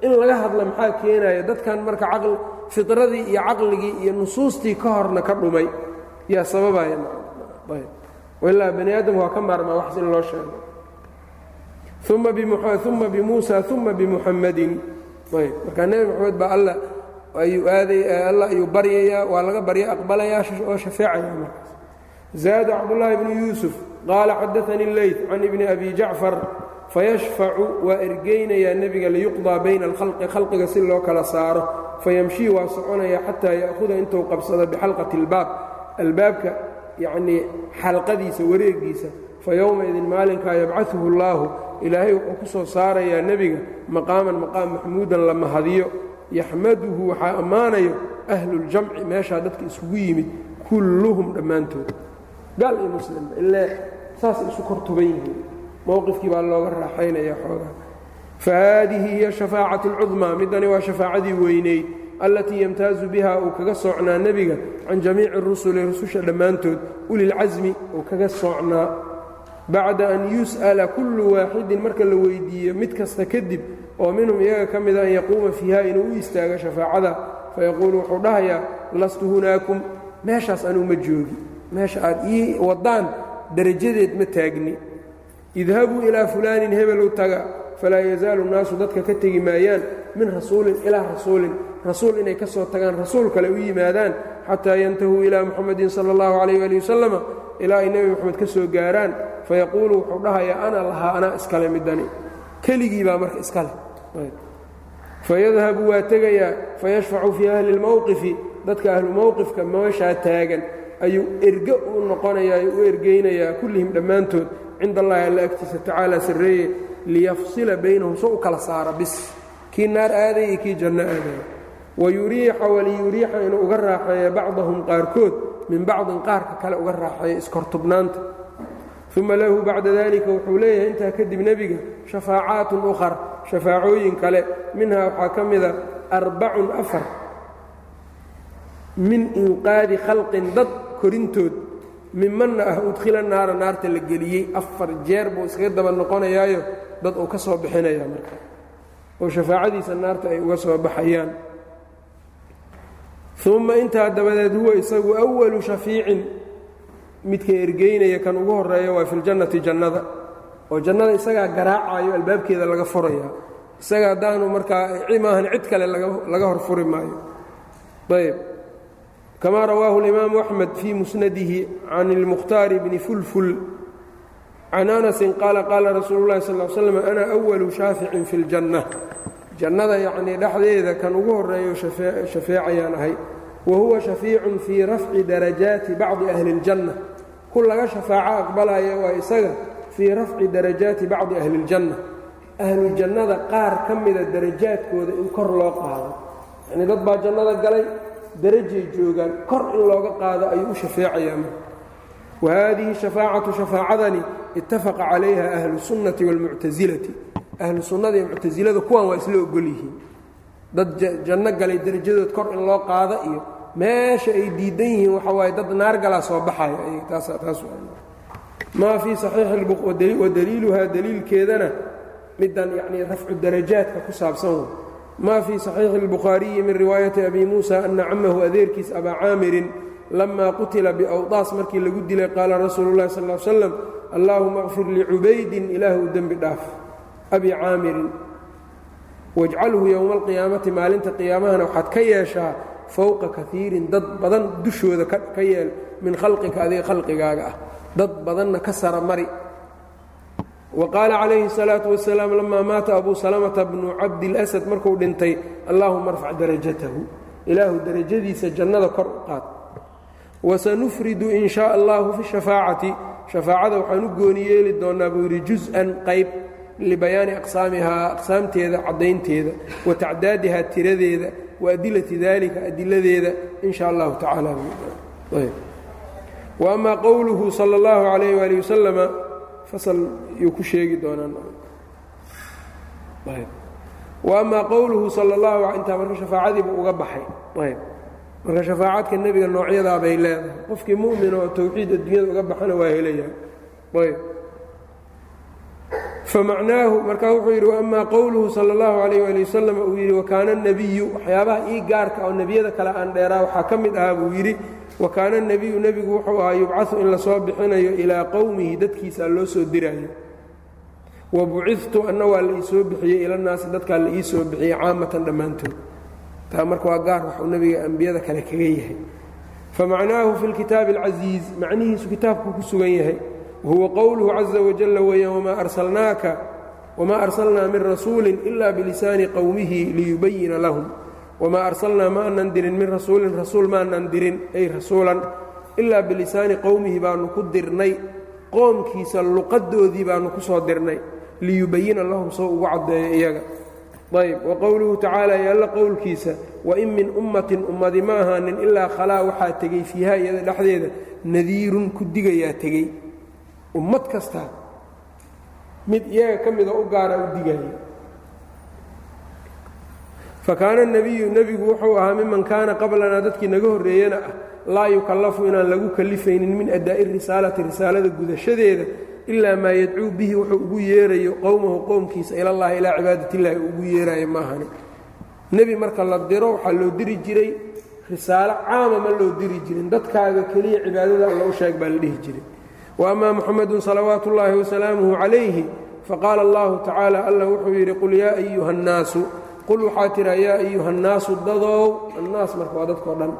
in laga hadla maxaa keenaya dadkan marka caqli fitradii iyo caqligii iyo nusuustii ka horna ka dhumay. Yaa sababaya ilaa bani aadam waa ka maarmaa wax in loo sheego. Uma bimuusa uma bimuxammadin ayb. Markaa nebi moxamed baa alla ayuu aaday alla ayuu baryayaa waa laga barya aqbalayaa oo shafeecaya markaas. Zaada cabdullaahi bnu yuusuf qaala xadaanii leyt can ibni abi jacfar fayashfacu waa ergeynayaa nebiga liyuqdaa bayna alkhalqi khalqiga si loo kala saaro. Fayamshii waa soconaya xataa ya'huda intuu qabsado bixalqati اlbaab albaabka yacnii xalqadiisa wareegiisa fa yowmaidin maalinkaa yabcaduhu اllaahu ilaahay wuxuu ku soo saarayaa nebiga maqaaman maqaam maxmuudan la mahadiyo yaxmaduhu waxaa ammaanayo ahluljamci meeshaa dadka isugu yimid kulluhum dhammaantood. Gaal iyo muslimba ilaa saasay isu kortuban yihiin. Mowqifkii baa looga raaxaynaya xoogaa. Fa haadihi hiya shafaacatu اlcudmaa midani waa shafaacadii weyneyd allatii yamtaazu biha uu kaga soocnaa nebiga can jamiici rusuli rususha dhammaantood ulilcasmi uu kaga soocnaa bacda an yus'ala kullu waaxidin marka la weydiiyo mid kasta kadib oo minhum iyaga ka mida an yaquuma fiiha inuu u istaago shafaacada fayaquulu wuxuu dhahayaa lastu hunaakum? Meeshaas anuu ma joogi. Meesha aad ii waddaan darajadeed ma taagni. Idhabuu ilaa fulaanin hebel u taga falaa yazaalu nnaasu dadka ka tegi maayaan min rasuulin ilaa rasuulin. Rasuul inay ka soo tagaan rasuul kale u yimaadaan xataa yantahuu ilaa muxamadin sala allahu calayh ali wasalama ilaa ay nebi moxamed ka soo gaaraan fayaquulu wuxuu dhahayaa ana lahaa anaa iskale midani. Keligii baa marka iskale fayadhabu waa tegayaa fayashfacu fii ahli اlmowqifi dadka ahlu mowqifka meeshaa taagan ayuu erge u noqonayaa u ergeynayaa kullihim dhammaantood. Cinda allahi alla agtiisa tacaala sarreeye liyafsila baynahum so u kala saara bis. Kii naar aaday iyo kii janno aadaya wayuriixa waliyuriixa inuu uga raaxeeya bacdahum qaarkood min bacdin qaarka kale uga raaxeeya iskortubnaanta. Uma lahu bacda dalika wuxuu leeyahay intaa kadib nebiga shafaacaatun ukhar shafaacooyin kale. Minhaa waxaa ka mida arbacun afar min inqaadi khalqin dad korintood mimanna ah udkhila naara naarta la geliyey. Afar jeer buu iskaga daba noqonayaayo dad uu ka soo bixinaya marka. Oo shafaacadiisa naarta ay uga soo baxayaan uma intaa dabadeed huwa isagu awalu shafiicin midka ergeynaya kan ugu horeeya waa fi ljannati jannada oo jannada isagaa garaacayo albaabkeeda laga furaya isaga haddaanu markaa maahan cid kale laga hor furi maayo ayb kama rawaahu اlimaamu axmed fii musnadihi can اlmukhtaari bni fulful can anasin qaala qaala rasuulu اllahi sal slam ana awalu shaaficin fi اljanna jannada yacnii dhexdeeda kan ugu horreeyo shafeecayaan ahay. Wa huwa shafiicun fii rafci darajaati bacdi ahli ljanna. Ku laga shafaaco aqbalaya waa isaga fii rafci darajaati bacdi ahli ljanna. Ahlu jannada qaar ka mida darajaadkooda in kor loo qaado. Yacnii dad baa jannada galay darajay joogaan kor in looga qaado ayuu u shafeecayaama wa haadihi shafaacatu shafaacadani ittafaqa calayha ahlu sunnati wاlmuctasilati ahlu sunnada iyo muctasilada kuwan waa isla ogol yihiin dad janno galay darajadood kor in loo qaado iyo meesha ay diidan yihiin waxa waaye dad naar galaa soo baxaya maa fii saxiixi wadaliiluhaa daliilkeedana middan yacnii rafcu darajaadka ku saabsan maa fii saxiixi اlbukhaariyi min riwaayati abi muusa ana camahu adeerkiis abaa caamirin lamaa qutila biawdaas markii lagu dilay qaala rasuulu اllahi sal l slam allaahuma اkfir licubaydin ilaahu dembi dhaaf abi caamirin wajcalhu yowma alqiyaamati maalinta qiyaamahana waxaad ka yeeshaa fowqa kaiirin dad badan dushooda ka yeel min khalqika adiga khalqigaaga ah dad badanna ka sara mari wa qaala calayhi الsalaaةu wasalaam lamaa maata abu salamata bnu cabdilasad markuu dhintay allaahuma arfac darajatahu ilaahu darajadiisa jannada kor u qaad wasanufridu in shaa allahu fi shafaacati shafaacada waxaan u gooni yeeli doonnaa buu yidhi jus-an qayb libayaani aqsaamihaa aqsaamteeda caddaynteeda wa tacdaadihaa tiradeeda wa adilati dalika adiladeeda in sha allahu tacaala. Wa qowluhu sala اllahu calayh waali wasalama fasal yuu ku sheegi doonaa wa amaa qowluhu sala اllahu intaa marka shafaacadiibuu uga baxay. Ayb. Marka shafaacadka nebiga noocyadaa leedahay. Qofkii mu'min oo towxiid adduunyada uga baxana waa helaya. Ayb famacnaahu markaa wuxuu yidhi waama qowluhu sal allahu alayh ali wasalam uu yidhi wakaana nebiyu waxyaabaha ii gaarka oo nebiyada kale aan dheeraa waxaa ka mid ahaa buu yidhi wakaana nebiyu nebigu wuxuu ahaa yubcasu in la soo bixinayo ilaa qowmihi dadkiisaa loo soo diraayo wa bucidtu anna waa la ii bixiyey ilannaasi dadkaa la ii soo bixiyey caamatan dhammaantood taa marka waa gaar waxuu nebiga ambiyada kale kaga yahay famacnaahu fi lkitaabi alcasiiz macnihiisu kitaabkuu ku sugan yahay wahuwa qowluhu caza wajalla weeyaan wamaa arsalnaaka wamaa arsalnaa min rasuulin ila bilisaani qowmihi liyubayina lahum wamaa arsalnaa ma anan dirin min rasuulin rasuul maanan dirin ay rasuulan ilaa bilisaani qowmihi baanu ku dirnay qoomkiisa luqadoodii baanu ku soo dirnay liyubayina lahum soo ugu caddeeyo iyaga ayb wa qowluhu tacaala iyo alla qowlkiisa wain min ummatin ummadi ma ahaanin ilaa khalaa waxaa tegey fiiha iyada dhexdeeda nadiirun ku digayaa tegey ummad kasta mid iyaga ka mida u gaara u digaya fakaana nebiyu nebigu wuxuu ahaa miman kaana qablanaa dadkii naga horreeyana ah laa yukallafu inaan lagu kallifaynin min addaa'i risaalati risaalada gudashadeeda ilaa maa yadcuu bihi wuxuu ugu yeerayo qowmahu qowmkiisa ilallahi ilaa cibaadatillahi uu ugu yeerayo maahani. Nebi marka la diro waxaa loo diri jiray risaalo caama ma loo diri jirin. Dadkaaga keliya cibaadada alla u sheeg baa la dhihi jiray wa amaa muxamedun salawaatu ullaahi wasalaamuhu calayhi faqaala allahu tacaala allah wuxuu yidhi qul yaa ayuha annaasu qul waxaa tiraa yaa ayuha annaasu dadow annaas marka waa dadkao dhan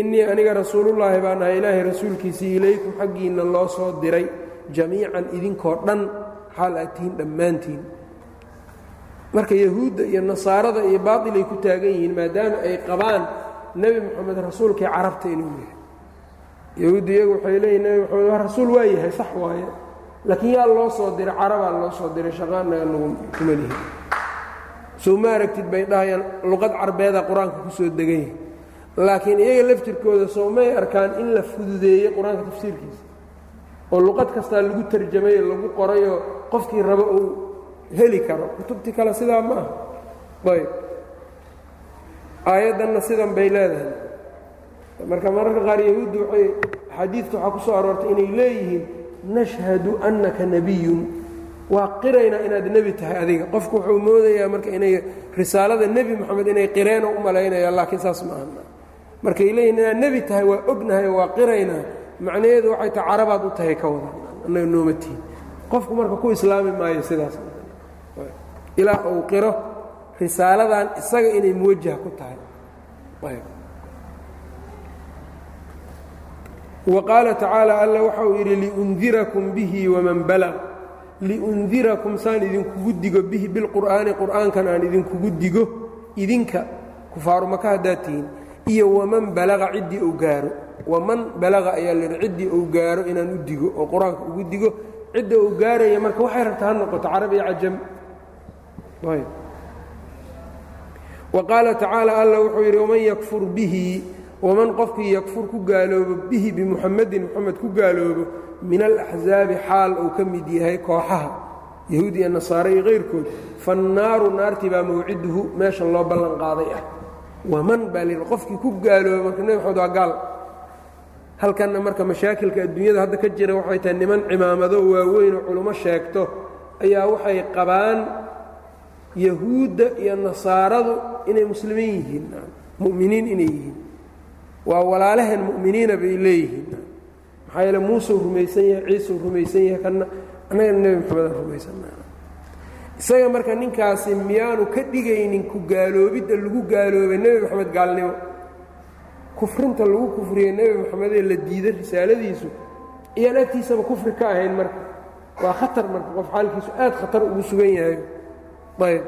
innii aniga rasuulullaahi baan ahay ilaahay rasuulkiisii ilaykum xaggiinna loo soo diray jamiican idinkoo dhan xaal aad tihiin dhammaantiin marka yahuudda iyo nasaarada iyo baatilay ku taagan yihiin maadaama ay qabaan nebi moxamed rasuulkii carabta inuu yahay yahuudda iyagu waxay leeyihiin rasuul waa yahay sax waaye. Laakiin yaa loo soo diray carabaa loo soo diray shaqaanaga nagu kuma lihin soo ma aragtid bay dhahayaan luqad carbeeda qur'aanka ku soo degan yahay. Laakiin iyaga laftirkooda soo may arkaan in la fududeeyey qur'aanka tafsiirkiisa. Oo luqad kastaa lagu tarjamayo lagu qorayoo qofkii rabo uu heli karo. Kutubtii kale sidaa ma aha. Ayb aayaddanna sidan bay leedahay marka mararka qaar yahuuddu waay axaadiidta waxaa ku soo aroortay inay leeyihiin nashhadu annaka nebiyun waa qiraynaa inaad nebi tahay adiga. Qofku wuxuu moodayaa marka inay risaalada nebi moxamed inay qireeno u malaynayaan laakiin saas ma aha markay leeyihiin inaad nebi tahay waa ognahay waa qiraynaa macnaheedu waxay tahay carabaad u tahay ka wadan annaga qofku marka ku islaami maayo sidaas. Ilaa uu qiro risaaladan isaga inay muwajah ku tahay wa qaala tacaala alla waxa uu yidhi liundirakum bihi waman balag liundirakum saan idinkugu digo bihi bilqur'aani qur'aankan aan idinkugu digo idinka kufaaru maka haddaad tihiin iyo waman balaqa ciddii uu gaaro. Waman balaqa ayaa layihi ciddii uu gaaro inaan u digo oo qur'aanka ugu digo cidda uu gaaraya marka waxay rabta ha noqoto carab iyo cajam. Wa qaala tacaala alla wuxuu yidhi waman yakfur bihi waman qofkii yakfur ku gaaloobo bihi bimuxamedin moxamed ku gaaloobo min alaxsaabi xaal uu ka mid yahay kooxaha yahuud iyo nasaare iyo kayrkood fannaaru naartii baa mawciduhu meesha loo ballan qaaday ah. Waman baa layidhi qofkii ku gaaloobo marka nebi maxamed waa gaal. Halkanna marka mashaakilka adduunyada hadda ka jira waxay tahay niman cimaamado waaweyn oo culummo sheegto ayaa waxay qabaan yahuudda iyo nasaaradu inay muslimiin yihiin mu'miniin inay yihiin waa walaalaheen mu'miniina bay leeyihiin. Maxaa yeele muuseu rumaysan yahay ciiseu rumaysan yahay kana annagana nebi moxamedaan rumaysanna isaga marka ninkaasi miyaanu ka dhigaynin ku gaaloobidda lagu gaaloobay nebi moxamed gaalnimo. Kufrinta lagu kufriye nebi moxamedee la diiday risaaladiisu iyaan agtiisaba kufri ka ahayn marka. Waa khatar marka qof xaalkiisu aad khatar ugu sugan yahay. Ayb.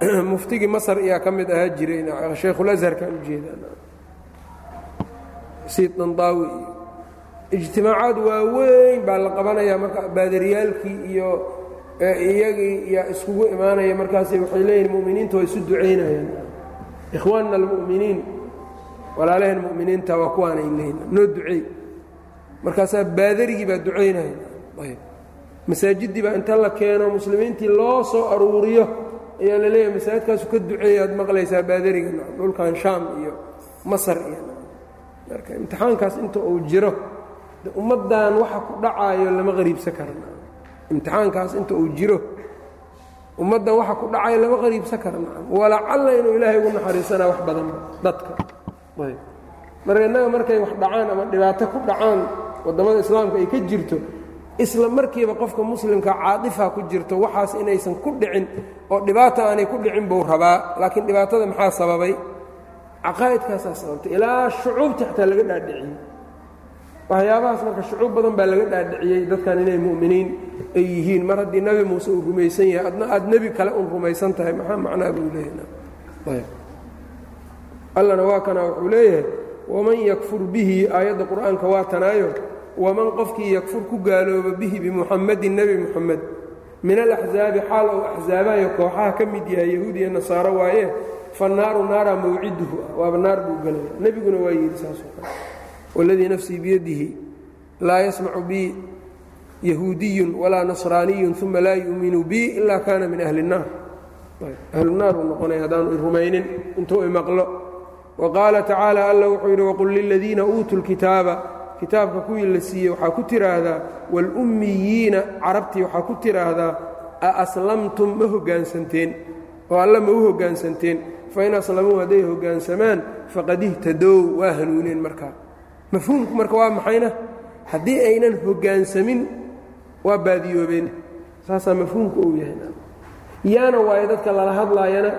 Muftigii masar ayaa ka mid ahaa jiray shaykhulasharkaan u jeedaa siid dandaawi iyo ijtimaacaad waaweyn baa la qabanayaa marka baadariyaalkii iyo iyagii yaa iskugu imaanaya markaasay waxay leeyihiin mu'miniinta waa isu ducaynayaan ikhwaanna almu'miniin walaalaheen mu'miniinta waa kuwaanay leeyihiin noo duceey. Markaasaa baadarigii baa ducaynaya ayb masaajiddii baa inta la keeno muslimiintii loo soo aruuriyo ayaa la leeyahay masaajidkaasu ka duceeya aad maqlaysaa baadariga dhulkan shaam iyo masar iyo marka imtixaankaas inta uu jiro ummaddan waxa ku dhacaayo lama qariibsan karna. Imtixaankaas inta uu jiro ummaddan waxa ku dhacaayo lama qariibsan karna. Walacalla inuu ilaahay ugu naxariisanaa wax badanba dadka. Ayb. Marka innaga markay wax dhacaan ama dhibaato ku dhacaan waddamada islaamka ay ka jirto isla markiiba qofka muslimka caadifa ku jirto waxaas inaysan ku dhicin oo dhibaata aanay ku dhicin buu rabaa. Laakiin dhibaatada maxaa sababay caqaa'idkaasaa sababtay. Ilaa shucuubta xataa laga dhaadhiciyey. Waxyaabahaas marka shucuub badan baa laga dhaadhiciyey dadkan inay mu'miniin ay yihiin. Mar haddii nebi muuse uu rumaysan yahay adna aad nebi kale un rumaysan tahay maxaa macnaa buu leeyahay? Allana waa kana wuxuu leeyahay waman yakfur bihi aayadda qur'aanka waa tanaayo waman qofkii yakfur ku gaalooba bihi bimuxamadin nebi muxamed min alaxzaabi xaal ou axzaabayo kooxaha ka mid yahay yahuud iyo nasaaro waaye fa naaru naara mawciduhu waaba naar buu gelaya. Nebiguna waa yidhi saasoo kale. Waladii nafsii biyadihi laa yasmacu bi yahuudiyun walaa nasraaniyun uma laa yu'minu bi ilaa kaana min ahli الnaar ahlunaar uu noqonaya haddaanu rumaynin intuu imaqlo wa qaala tacaala alla wuxuu yidhi waqul liladiina uutuu lkitaaba kitaabka kuwii la siiyey waxaa ku tidhaahdaa waalummiyiina carabtii waxaa ku tidhaahdaa a aslamtum ma hoggaansanteen oo alla ma u hoggaansanteen fain aslamuu hadday hoggaansamaan faqad ihtadow waa hanuuneen markaa. Mafhuumku marka waa maxayna? Haddii aynan hoggaansamin waa baadiyoobeen. Saasaa mafhuumku uu yahay. Yaana waayo dadka lala hadlaayana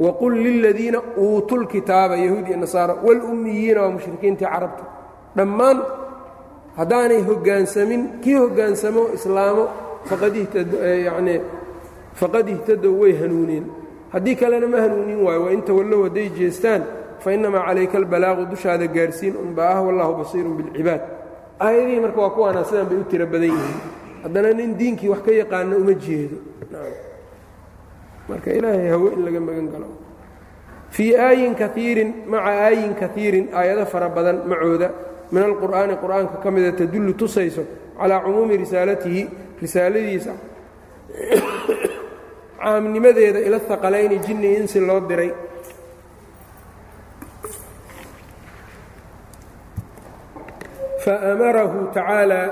waqul liladiina uutuu lkitaaba yahuud iyo nasaara waalummiyiina waa mushrikiintii carabta dhammaan haddaanay hoggaansamin kii hoggaansamo islaamo faqad ihtadow way hanuuneen haddii kalena ma hanuunin waayo wain tawallow hadday jeestaan fa innamaa calayka albalaaqu dushaada gaarsiin unba ah wallahu basiirun bilcibaad. Aayadihii marka waa kuwaana sidan bay u tiro badan yihiin. Haddana nin diinkii wax ka yaqaano uma jeedo. Marka ilaahay hawe in laga magan galo. Fii aayin kaiirin maca aayin kaiirin aayado fara badan macooda. Min alqur'aani qur'aanka ka mida tadullu tusayso calaa cumuumi risaalatihi risaaladiisa caamnimadeeda ila haqalayni jinni insi loo diray. Faamarahu tacaala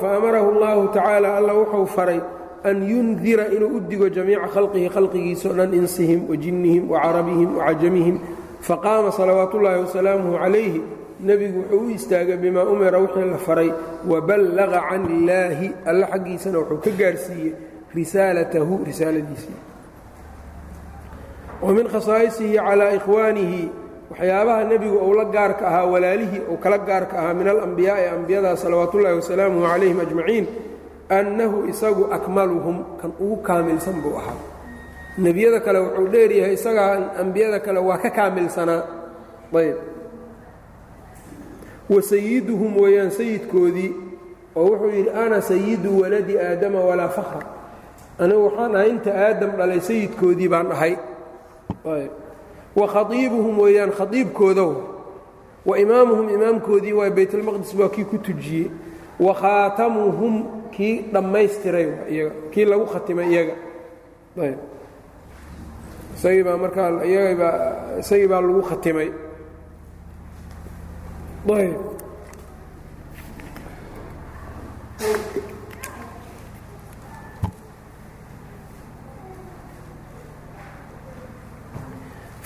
faamarahu اllahu tacaala alla wuxuu faray an yundira inuu u digo jamiica khalqihi khalqigiisa o dhan insihim wa jinnihim wa carabihim wa cajamihim. Faqaama salawaat ullaahi wasalaamuhu calayhi nebigu wuxuu u istaagay bimaa umira wixii la faray waballaqa can illaahi alla xaggiisana wuxuu ka gaarsiiyey risaalatahu risaaladiisii wa min khasaa'isihi calaa ikhwaanihi waxyaabaha nebigu uu la gaarka ahaa walaalihii uu kala gaarka ahaa min alambiyaa'i ambiyadaa salawaatullaahi wasalaamuhu calayhim ajmaciin annahu isagu akmaluhum kan ugu kaamilsan buu ahaa. Nebiyada kale wuxuu dheeryahay isagaa ambiyada kale waa ka kaamilsanaa. Ayb. Wa sayiduhum weeyaan sayidkoodii oo wuxuu yidhi ana sayidu waladi aadama walaa fakra anigu waxaan ahay inta aadam dhalay sayidkoodii baan ahay. Wa khaiibuhum weeyaan khaiibkooda wa imaamuhum imaamkoodii waa baytalmaqdis waa kii ku tujiyey. Wa khaatamuhum kii dhammaystiray iyaga kii lagu khatimay iyaga. Ayb. Isagii baa markaa iyagabaa isagii baa lagu khatimay. Ayb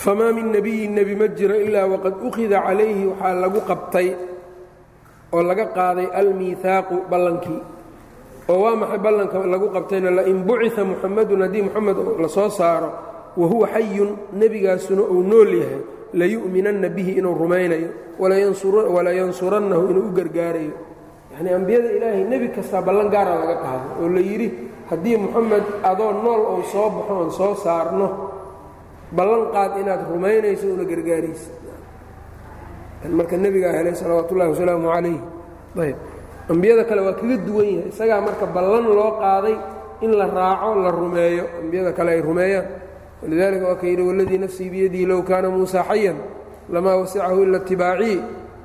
famaa min nebiyin nebi ma jiro ilaa waqad ukhida calayhi waxaa lagu qabtay oo laga qaaday almiihaaqu ballankii oo waa maxay ballanka lagu qabtayna lain bucia muxamadun haddii muxamed la soo saaro wa huwa xayun nebigaasuna uu nool yahay layu'minanna bihi inuu rumaynayo walayansurannahu inuu u gargaarayo yacnii ambiyada ilaahay nebi kastaa ballan gaara laga qaaday oo la yidhi haddii muxamed adoo nool ou soo baxo oon soo saarno ballan qaad inaad rumaynayso una gargaaraysa marka nebigaa helay salawaatu ullahi wasalaamu calayh ayb. Ambiyada kale waa kaga duwan yahay. Isagaa marka ballan loo qaaday in la raaco la rumeeyo ambiyada kale ay rumeeyaan. Walidaalika waa ka yidhi waladii nafsii biyadihi low kaana muusa xayan lamaa wasicahu ila itibaacii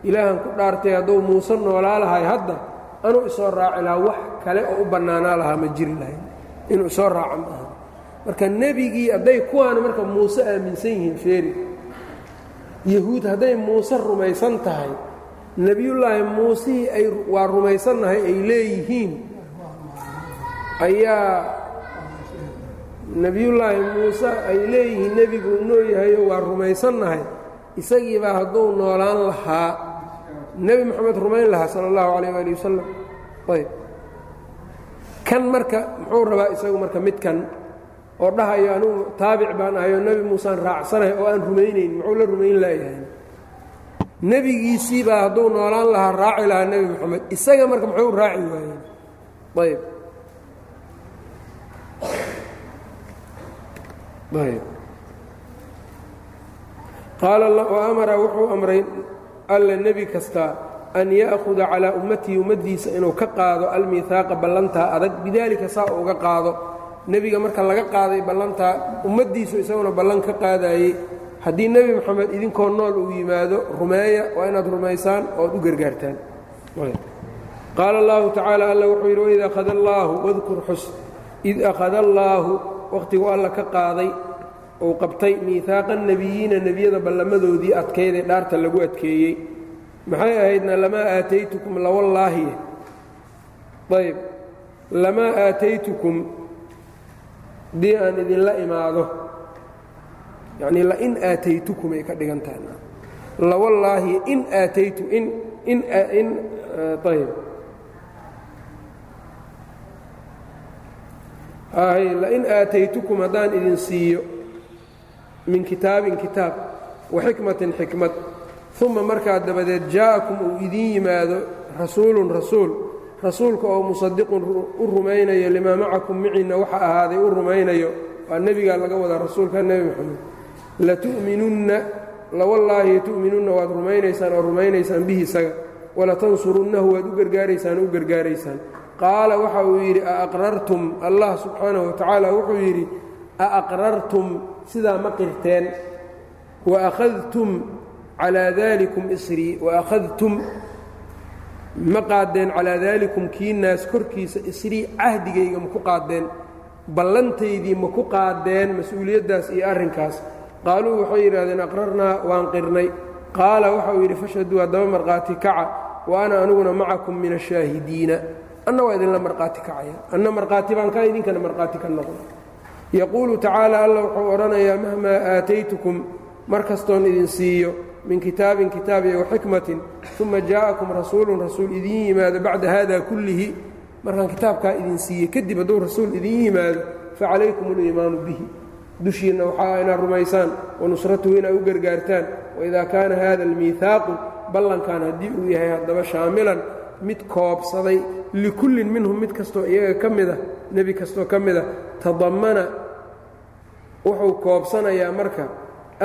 ilaahan ku dhaartay hadduu muuse noolaa lahay hadda anuu isoo raaci lahaa wax kale oo u bannaanaa lahaa ma jiri lahayn. Inuu isoo raaco ma aha marka nebigii hadday kuwaana marka muuse aaminsan yihiin feeri. Yahuud hadday muuse rumaysan tahay nebiyullaahi muusihii ay waa rumaysannahay ay leeyihiin. Ayaa nebiyullaahi muuse ay leeyihiin nebigu inoo yahayo waa rumaysannahay isagiibaa hadduu noolaan lahaa. Nebi moxamed rumayn lahaa sala allahu calayh waali wasalam ayb. Kan marka muxuu rabaa isagu marka midkan oo dhahayo anugu taabic baan ahay oo nebi muusaan raacsanahay oo aan rumaynayn muxuu la rumayn laayahay nebigiisiibaa hadduu noolaan lahaa raaci lahaa nebi moxamed isaga marka muxuu raaci waayeen ayb ayb qaala amara wuxuu amray alla nebi kasta an ya'huda calaa ummatihi ummaddiisa inuu ka qaado almiihaaqa ballantaa adag. Bidaalika saa uga qaado nebiga marka laga qaaday ballantaa ummaddiisu isaguna ballan ka qaadayey. Haddii nebi moxamed idinkoo nool uu yimaado rumeeya waa inaad rumaysaan ood u gargaartaan. Qaala allahu tacaala alla wuxuu yidhi waid akhada allaahu wadkur xus id akhada allaahu wakhtigu alla ka qaaday uu qabtay miihaaqa nebiyiina nebiyada ballamadoodii adkaydee dhaarta lagu adkeeyey. Maxay ahaydna lamaa aataytukum lawallaahi. Ayb lamaa aataytukum haddii aan idinla imaado. Yacnii lain aataytukum ay ka dhigan tahay lawallaahi in aataytu in in in ayb lain aataytukum haddaan idin siiyo min kitaabin kitaab wa xikmatin xikmad uma markaa dabadeed jaa'akum uu idiin yimaado rasuulun rasuul rasuulka oo musadiqun u rumaynayo limaa macakum miciinna waxa ahaaday u rumaynayo waa nebigaa laga wadaa rasuulka nebi moxamed latu'minunna lawallaahi tu'minunna waad rumaynaysaan oo rumaynaysaan bihi isaga. Walatansurunnahu waad u gargaaraysaan u gargaaraysaan. Qaala waxa uu yidhi aaqrartum allah subxaanahu wa tacaala wuxuu yidhi aaqrartum sidaa ma qirteen. Waakhadtum calaa daalikum isrii. Waakhadtum ma qaadeen calaa daalikum kiinaas korkiisa isrii cahdigayga ma ku qaadeen ballantaydii ma ku qaadeen mas'uuliyaddaas iyo arrinkaas. Qaaluu waxay yidhahdeen aqrarnaa waan qirnay. Qaala waxauu yidhi fashhaduu haddaba markhaati kaca wa ana aniguna macakum min ashaahidiina anna waa idinla markhaati kacaya. Anna markhaati baan ka idinkana markhaati ka noqda yaquulu tacaala alla wuxuu odhanayaa mahmaa aataytukum mar kastoon idin siiyo min kitaabin kitaab iyo waxikmatin uma jaa'akum rasuulun rasuul idiin yimaado bacda haada kullihi. Markaan kitaabkaa idin siiye kadib hadduu rasuul idiin yimaado facalaykum uliimaanu bihi. Dushiinna waxaa inaad rumaysaan wanusratuhu inaad u gargaartaan waidaa kaana hada almiihaaqu ballankan haddii uu yahay haddaba shaamilan mid koobsaday likullin minhum mid kastoo iyaga ka mida nebi kastoo ka mida tadammana wuxuu koobsanayaa marka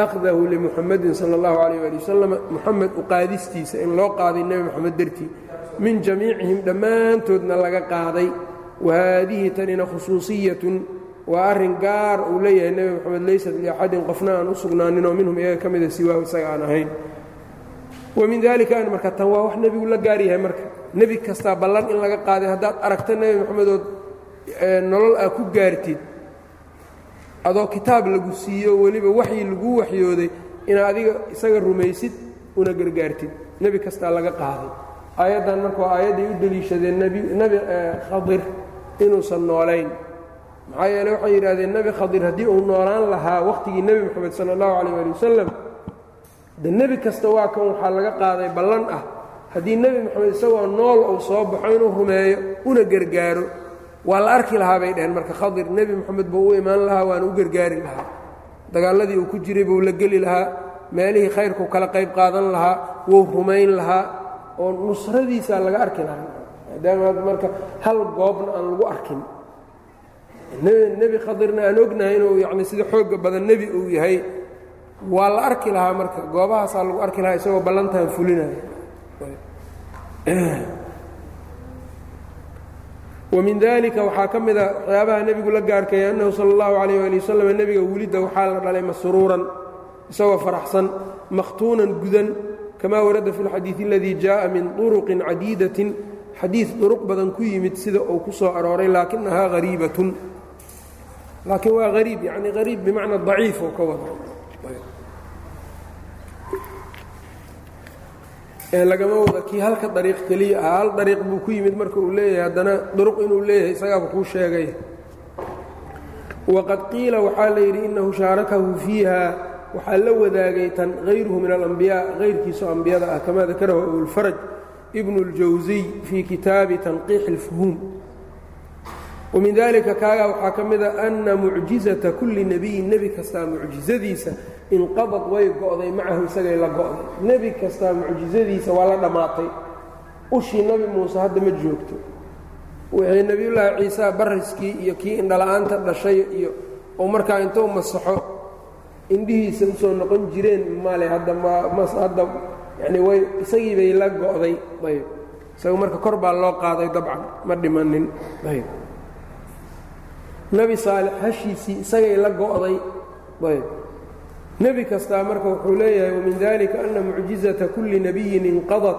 akhdahu limuxamadin sala allahu calayh ali wasalam muxamed u qaadistiisa in loo qaaday nebi moxamed dartii min jamiicihim dhammaantoodna laga qaaday wa haadihi tanina khusuusiyatun waa arrin gaar uu leeyahay nebi moxamed laysat liaxadin qofna aan u sugnaaninoo minhum iyaga ka mida siwaahu isaga aan ahayn wa min dalika an marka tan waa wax nebigu la gaar yahay marka nebi kastaa ballan in laga qaaday haddaad aragta nebi moxamedood nolol aa ku gaartid adoo kitaab lagu siiyo weliba waxyi laguu waxyooday inaad adiga isaga rumaysid una gargaartid. Nebi kastaa laga qaaday. Aayaddan marka waa aayadday u deliishadeen nebi khadir inuusan noolayn. Maxaa yeele waxay yidhahdeen nebi khadir haddii uu noolaan lahaa wakhtigii nebi moxamed sala allahu calayh ali wasalam de nebi kasta waa kan waxaa laga qaaday ballan ah. Haddii nebi moxamed isagoo nool uu soo baxo inuu rumeeyo una gargaaro waa la arki lahaa bay dhaheen marka khadir nebi moxamed buu u imaan lahaa waana u gargaari lahaa. Dagaalladii uu ku jiray buu la geli lahaa meelihii khayrkuu kala qayb qaadan lahaa wuu rumayn lahaa oo nusradiisaa laga arki lahaa. Maadaama marka hal goobna aan lagu arkin. Nebi khadirna aan ognahay inuu yani sida xoogga badan nebi uu yahay waa la arki lahaa marka. Goobahaasaa lagu arki lahaa isagoo ballantan fulinaya wamin dalika waxaa ka mida waxyaabaha nebigu la gaarkaya annahu sal allahu calayh ali wasalam nebiga welidda waxaa la dhalay masruuran isagoo faraxsan makhtuunan gudan kamaa warada fi lxadiid aladii jaءa min turuqin cadiidatin xadiid duruq badan ku yimid sida uu ku soo arooray laakinahaa hariibatun laakiin waa hariib yani hariib bimacna daciif oo ka wada lagama wada kii halka dariiq keliya ah hal dariiq buu ku yimid marka uu leeyahay haddana duruq inuu leeyahay isagaaba kuu sheegay. Waqad qiila waxaa la yidhi innahu shaarakahu fiiha. Waxaa la wadaagay tan hayruhu min alambiyaa hayrkiisoo ambiyada ah kamaa dakarahu abulfaraj ibnu اljawsiy fii kitaabi tanqiix اlfuhuum wamin dalika kaagaa waxaa ka mida ana mucjizata kulli nebiyin nebi kastaa mucjizadiisa inqadad way go'day macahu isagay la go'day. Nebi kastaa mucjizadiisa waa la dhammaatay ushii nebi muuse hadda ma joogto. Wixii nebiyullaahi ciisa bariskii iyo kii indhala-aanta dhashay iyo oo markaa intuu masaxo indhihiisa u soo noqon jireen male hadda mhadda yani way isagii bay la go'day. Ayb. Isaga marka kor baa loo qaaday dabcan ma dhimanin. Ayb. Nebi saalix hashiisii isagay la go'day. Ayb nebi kastaa marka wuxuu leeyahay wamin dalika ana mucjizata kulli nebiyin inqadat.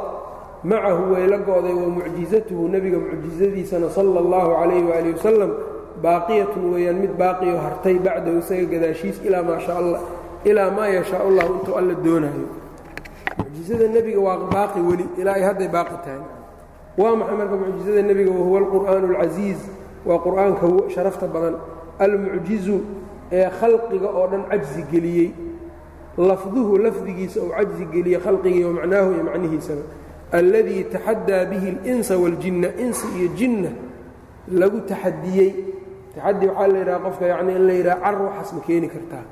Macahu way la go'day wa mucjizatuhu nebiga mucjizadiisana sala اllahu calayh waali wasalam baaqiyatun weeyaan mid baaqiyo hartay bacdahu isaga gadaashiis ilaa maa sha alla ilaa maa yashaa allahu intuu alla doonaayo mucjizada nebiga waa baaqi weli ilaa ay hadday baaqi tahay. Waa maxay marka mucjizada nebiga? Wahuwa alqur'aanu alcasiiz waa qur'aanka sharafta badan. Almucjizu ee khalqiga oo dhan cajzi geliyey lafduhu lafdigiisa uu cajzi geliyey khalqigii wa macnaahu iyo macnihiisaba alladii taxadaa bihi اlinsa waاljinna insi iyo jinna lagu taxadiyey taxadi waxaa la yidhaha qofka yani in la yidhaha car waxaas ma keeni kartaa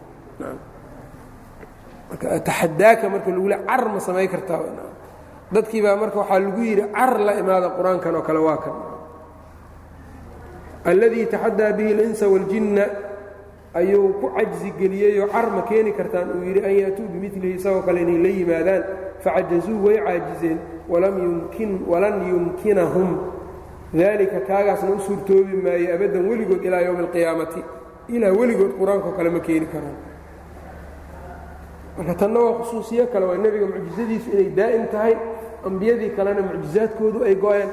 marka taxadaaka marka lagu le car ma samayn kartaa dadkii baa marka waxaa lagu yidhi car la imaada qur-aankan oo kale waa kan alladii taxadaa bihi اlinsa waاljinna ayuu ku cajzi geliyeyoo car ma keeni kartaan. Uu yidhi an yaatuu bimilihi isagoo kale inay la yimaadaan. Facajazuu way caajizeen. Walan yumkinahum. Daalika kaagaasna u suurtoobi maaye abaddan weligood ilaa yowmi alqiyaamati ilaa weligood qur'aankao kale ma keeni karaan. Marka tanna waa khusuusiyo kale waa nebiga mucjizadiisu inay daa'im tahay ambiyadii kalena mucjizaadkoodu ay go-een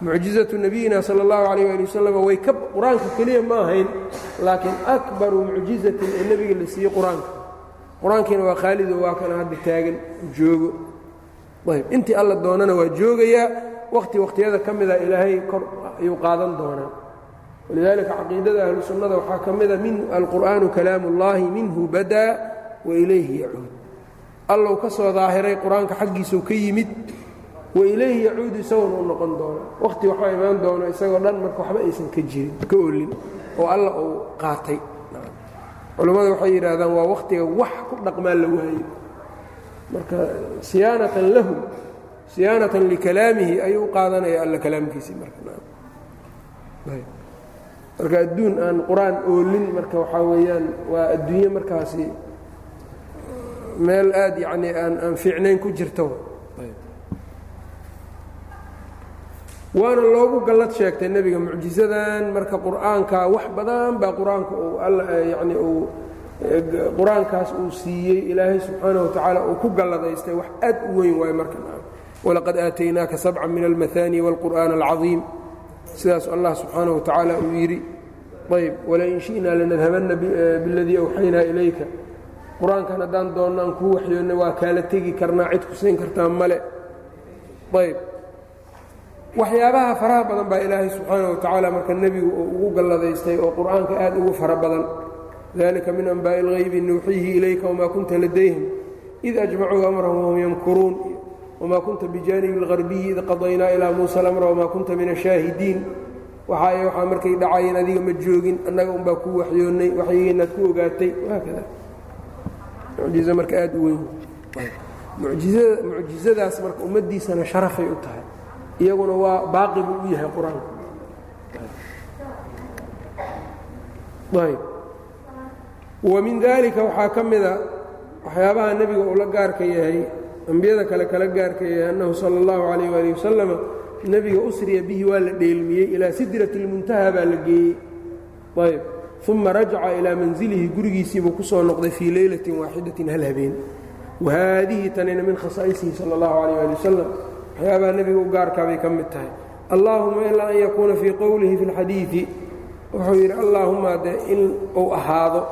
mucjizatu nabiyina sala allahu calayh ali wasalam way ka qur'aanka keliya ma ahayn laakiin akbaru mucjizatin ee nebiga la siiyey qur'aanka. Qur'aankiina waa khaalido waa kana hadda taagan joogo. Ayb intii alla doonana waa joogayaa wakhti wakhtiyada ka mida ilaahay kor ayuu qaadan doonaa. Walidaalika caqiidada ahlu sunnada waxaa ka mida min alqur'aanu kalaamu ullaahi minhu badaa wa ilayhi yacuud. Allow ka soo daahiray qur'aanka xaggiisau ka yimid wa ilayhi yacuudu isaguna u noqon doona wakhti waxaa imaan doono isagoo dhan marka waxba aysan ka jirin ka olin oo alla uu qaatay. Culammada waxay yidhaahdaan waa wakhtiga wax ku dhaqmaa la waayo marka siyaanatan lahu siyaanatan likalaamihi ayuu u qaadanaya alla kalaamkiisii markamarka adduun aan qur'aan oolin marka waxaa weeyaan waa adduunye markaasi meel aad yacnii aan aan fiicnayn ku jirto waana loogu gallad sheegtay nebiga mucjisadan marka qur'aanka wax badan baa qur'aanka yani uu eh, eh, qur'aankaas uu siiyey ilaahay subxaana watacaala uu ku galladaystay wax aad u weyn waayo markan walaqad aataynaaka sabca min almahaani wاlqur'aan alcaiim sidaas allah subxaana wa uu yidhi ayb walain shi'naa lanadhabanna biladii eh, awxaynaa ilayka. Qur'aankan haddaan doonnaan kuu waxyoonna waa kaala tegi karnaa cid kusayn kartaa male. Ayb waxyaabaha faraha badan baa ilaahay subxaana wa tacaala marka nebigu uu ugu galladaystay oo qur'aanka aad ugu fara badan. Dalika min anbaa'i اlhaybi nuuxiihi ilayka wamaa kunta ladayhim id ajmacuu amrahum wahum yamkuruun. Wamaa kunta bijaanibi اlgarbiyi id qadaynaa ilaa muusa alamra wamaa kunta min ashaahidiin waxaay waxaa markay dhacayeen adiga ma joogin annaga unbaa ku waxyoonnay waxyigeenaad ku ogaatay. Wahaakada mucjizo marka aad u weyn. Mucjizadaas marka ummaddiisana sharafay u tahay iyaguna waa baaqi buu u yahay qur-aanka ayb wa min daalika waxaa ka mida waxyaabaha nebiga uu la gaarka yahay ambiyada kale kala gaarka yahay annahu sala اllahu calayh waali wasalama nebiga usriya bihi waa la dheelmiyey ilaa sidrati اlmuntaha baa la geeyey ayb uma rajaca ilaa manzilihi gurigiisiibuu ku soo noqday fii leylatin waaxidatin hal habeen wa haadihi tanina min khasaa'isihi sala اllahu calayh ali wasalam waxyaabaha nebiga u gaarkaabay ka mid tahay. Allaahuma ilaa an yakuuna fii qowlihi fi اlxadiidi wuxuu yidhi allaahuma de in uu ahaado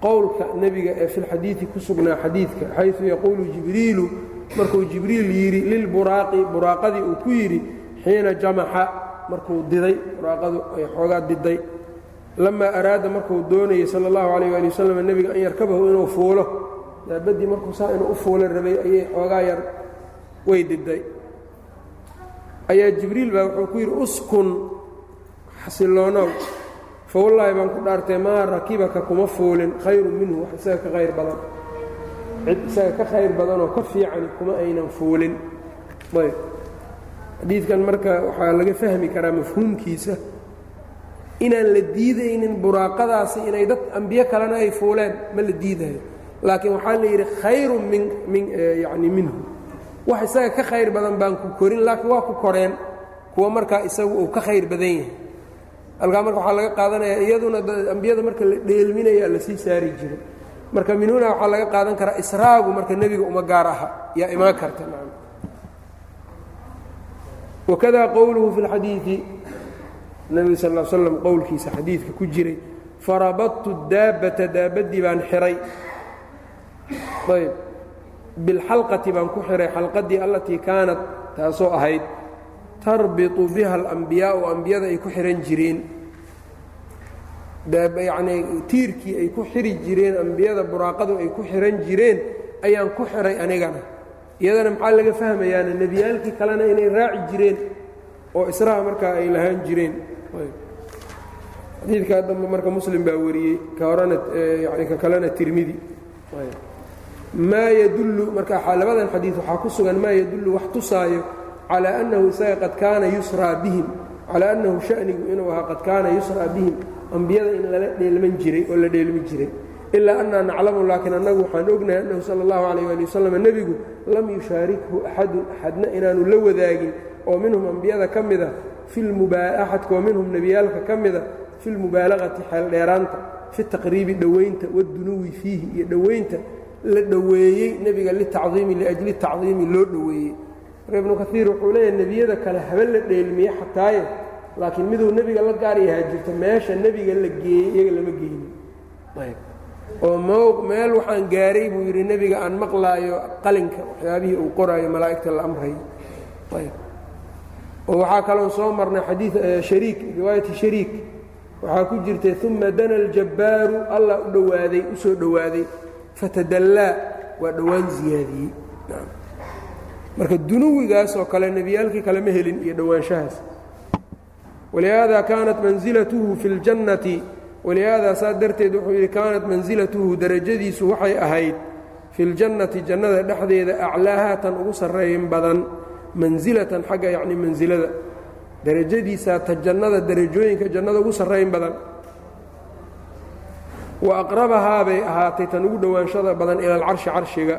qowlka nebiga ee fi ku sugnaa xadiidka xaysu yaquulu jibriilu. Markuu jibriil yidhi lilburaaqi buraaqadii uu ku yidhi xiina jamaxa. Markuu diday buraaqadu ay xoogaa diday. Lamaa araada markuu doonayey sala allahu calayh ali wasalam nebiga an yarkabahu inuu fuulo. Daabaddii markuu saa inuu u fuulo rabay ayay xoogaa yar way diday ayaa jibriil baa wuxuu ku yidhi uskun xasiloonow fa wallaahi baan ku dhaartay maa rakibaka kuma fuulin khayrun minhu wax isaga ka khayr badan. Cid isaga ka khayr badanoo ka fiicani kuma aynan fuulin. Ayb. Xadiidkan marka waxaa laga fahmi karaa mafhuumkiisa inaan la diidaynin buraaqadaasi inay dad ambiyo kalena ay fuuleen ma la diidayo. Laakiin waxaa la yidhi khayrun min min yacni minhu wax isaga ka khayr badan baan ku korin laakiin waa ku koreen kuwa markaa isagu uu ka khayr badan yahay. Halkaa marka waxaa laga qaadanaya iyaduna ambiyada marka la dheelminaya la saari jiray. Marka min huna waxaa laga qaadan karaa israagu marka nebiga uma gaar aha. Yaa imaan karta wakada qowluhu fi اlxadiidi nebiga sal l slam qowlkiisa xadiidka ku jiray farabadtu daabbata daabaddii baan xihay ayb bilxalqati baan ku xihay xalqadii allatii kaanat taasoo ahayd tarbitu biha alambiyaau ambiyada ay ku xihan jireen. Yacnii tiirkii ay ku xiri jireen ambiyada buraaqadu ay ku xihan jireen ayaan ku xihay anigana. Iyadana maxaa laga fahmayaana nebiyaalkii kalena inay raaci jireen oo israha markaa ay lahaan jireen. Xadiidkaa dambe marka muslim baa wariyey ka horena ka kalena tirmidi maa yadullu marka labadan xadiid waxaa ku sugan maa yadullu wax tusaayo calaa annahu isaga qad kaana yusraa bihim calaa annahu shanigu inuu ahaa qad kaana yusraa bihim ambiyada in lala dheelman jiray oo la dheelmi jiray. Ilaa annaa naclamu laakiin annagu waxaan ognahay annahu sala allahu calayh waali wasalam nebigu lam yushaarikhu axadun axadna inaanu la wadaagin oo minhum ambiyada ka mida axadka oo minhum nebiyaalka ka mida fi lmubaalaqati xeel dheeraanta fi taqriibi dhoweynta wadunuwi fiihi iyo dhowaynta la dhoweeyey nebiga litacdiimi liajli tacdiimi loo dhoweeyey. Marka ibnu kaiir wuxuu leeyahay nebiyada kale habe la dheelmiye xataaye laakiin miduu nebiga la gaar yahaa jirta meesha nebiga la geeyey iyaga lama geynin. Oo m meel waxaan gaaray buu yidhi nebiga aan maqlaayo qalinka waxyaabihii uu qoraayo malaa'igta la amrayo oo waxaa kaloon soo marnay xadii shariik riwaayati shariik. Waxaa ku jirtay uma dana aljabbaaru allah u dhowaaday u dhowaaday fatadallaa waa dhowaan ziyaadiyey. Marka dunuwigaas kale nebiyaalkii kale ma helin iyo dhowaanshahaas. Walihaada kaanat mansilatuhu fi اljannati walihaada saa darteed wuxuu yidhi kaanat mansilatuhu derajadiisu waxay ahayd fi اljannati jannada dhexdeeda aclaaha tan ugu sarreeyin badan mansilatan xagga yacni mansilada derajadiisaa ta jannada derajooyinka jannada ugu sarrayn badan wa aqrabahaa bay ahaatay tan ugu dhowaanshada badan ila alcarshi carshiga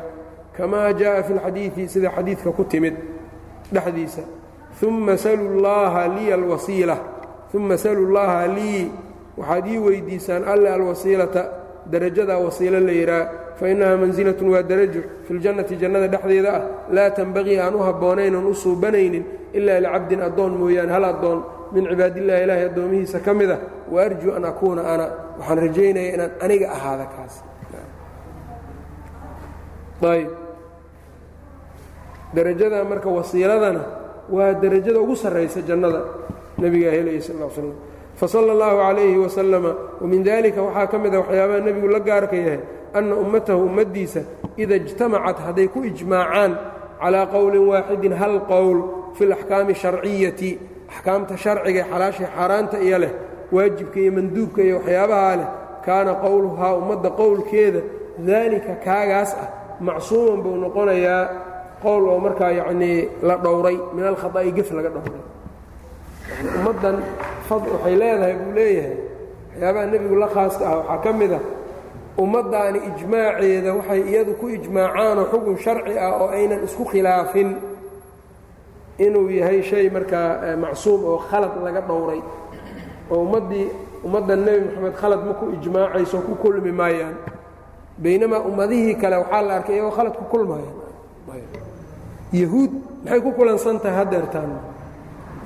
kamaa jaءa fi اlxadiidi sida xadiidka ku timid dhexdiisa. Uma salu llaaha liya alwasiila uma salu llaaha lii waxaad ii weydiisaan alle alwasiilata darajadaa wasiilo la yidhaah fainnaha mansilatun waa darajo fi ljannati jannada dhexdeeda ah laa tenbaqii aan u habboonayn oon u suubanaynin ilaa licabdin addoon mooyaane hal addoon min cibaadillahi ilaahi addoomihiisa ka mid ah wa arjuu an akuuna ana. Waxaan rajaynaya inaan aniga ahaada kaas. Ayb darajada marka wasiiladana waa derajada ugu sarraysa jannada nebigaa helaya sal l slam fasala اllahu calayhi wasalama wamin dalika waxaa ka mida waxyaabaha nebigu la gaarka yahay anna ummatahu ummaddiisa ida ijtamacat hadday ku ijmaacaan calaa qowlin waaxidin hal qowl fi اlaxkaami sharciyati axkaamta sharciga ee xalaashay xaaraanta iyo leh waajibka iyo manduubka iyo waxyaabahaa leh kaana qowluhaa ummadda qowlkeeda daalika kaagaas ah macsuuman buu noqonayaa qowl oo markaa yacnii la dhowray min alkhada'i gef laga dhowray. Ummaddan waxay leedahay buu leeyahay. Waxyaabaha nebigu la khaaska ah waxaa ka mid ah ummaddaani ijmaaceeda waxay iyadu ku ijmaacaanoo xugun sharci ah oo aynan isku khilaafin inuu yahay shay markaa macsuum oo khalad laga dhowray. Oo ummaddii ummadda nebi moxamed khalad ma ku ijmaacayso ku kulmi maayaan. Baynamaa ummadihii kale waxaa la arkay iyagoo khalad ku kulmaayaan yahuud maxay ku kulansan tahay haddeertaan?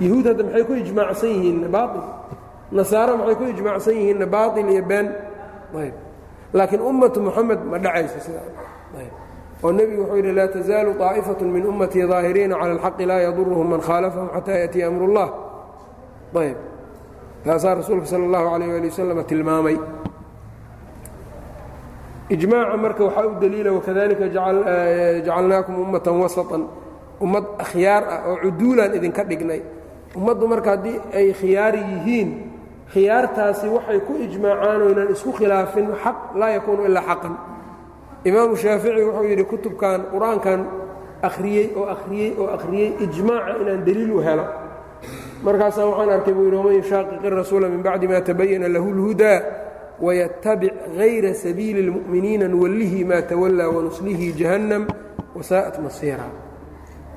Yahuud hadda maxay ku ijmaacsan yihiinna baail nasaaro maxay ku ijmaacsan yihiinna baail iyo been? Ayb. Laakiin ummatu moxamed ma dhacayso sidaa. Ayb oo nebigu wuxuu yidhi laa tazaalu طaa'ifaة min ummatii ظaahiriina calى اlxaqi laa yadurhum man khaalafahum xataa yaأtiya amr اllah ayb taasaa rasuulka salى اllahu عalيh ali waslm tilmaamay ijmaaca marka waxaa u deliila wakadalika jacalnaakum ummatan wasطan ummad akhyaar ah oo cuduulaan idinka dhignay ummaddu marka haddii ay khiyaari yihiin khiyaartaasi waxay ku ijmaacaan oo inaan isku khilaafin xaq laa yakuunu ilaa xaqan imaamu shaafici wuxuu yidhi kutubkan qur-aankan akhriyey oo akhriyey oo akhriyey ijmaaca inaan deliil u helo markaasaa waxaan arkay buu yidhi waman yushaaqiqi rasuula min bacdi ma tabayana lahu اlhudaa wayatabic hayra sabiili اlmu'miniina nuwallihi maa tawallaa wanuslihi jahannam wasaa'at masiira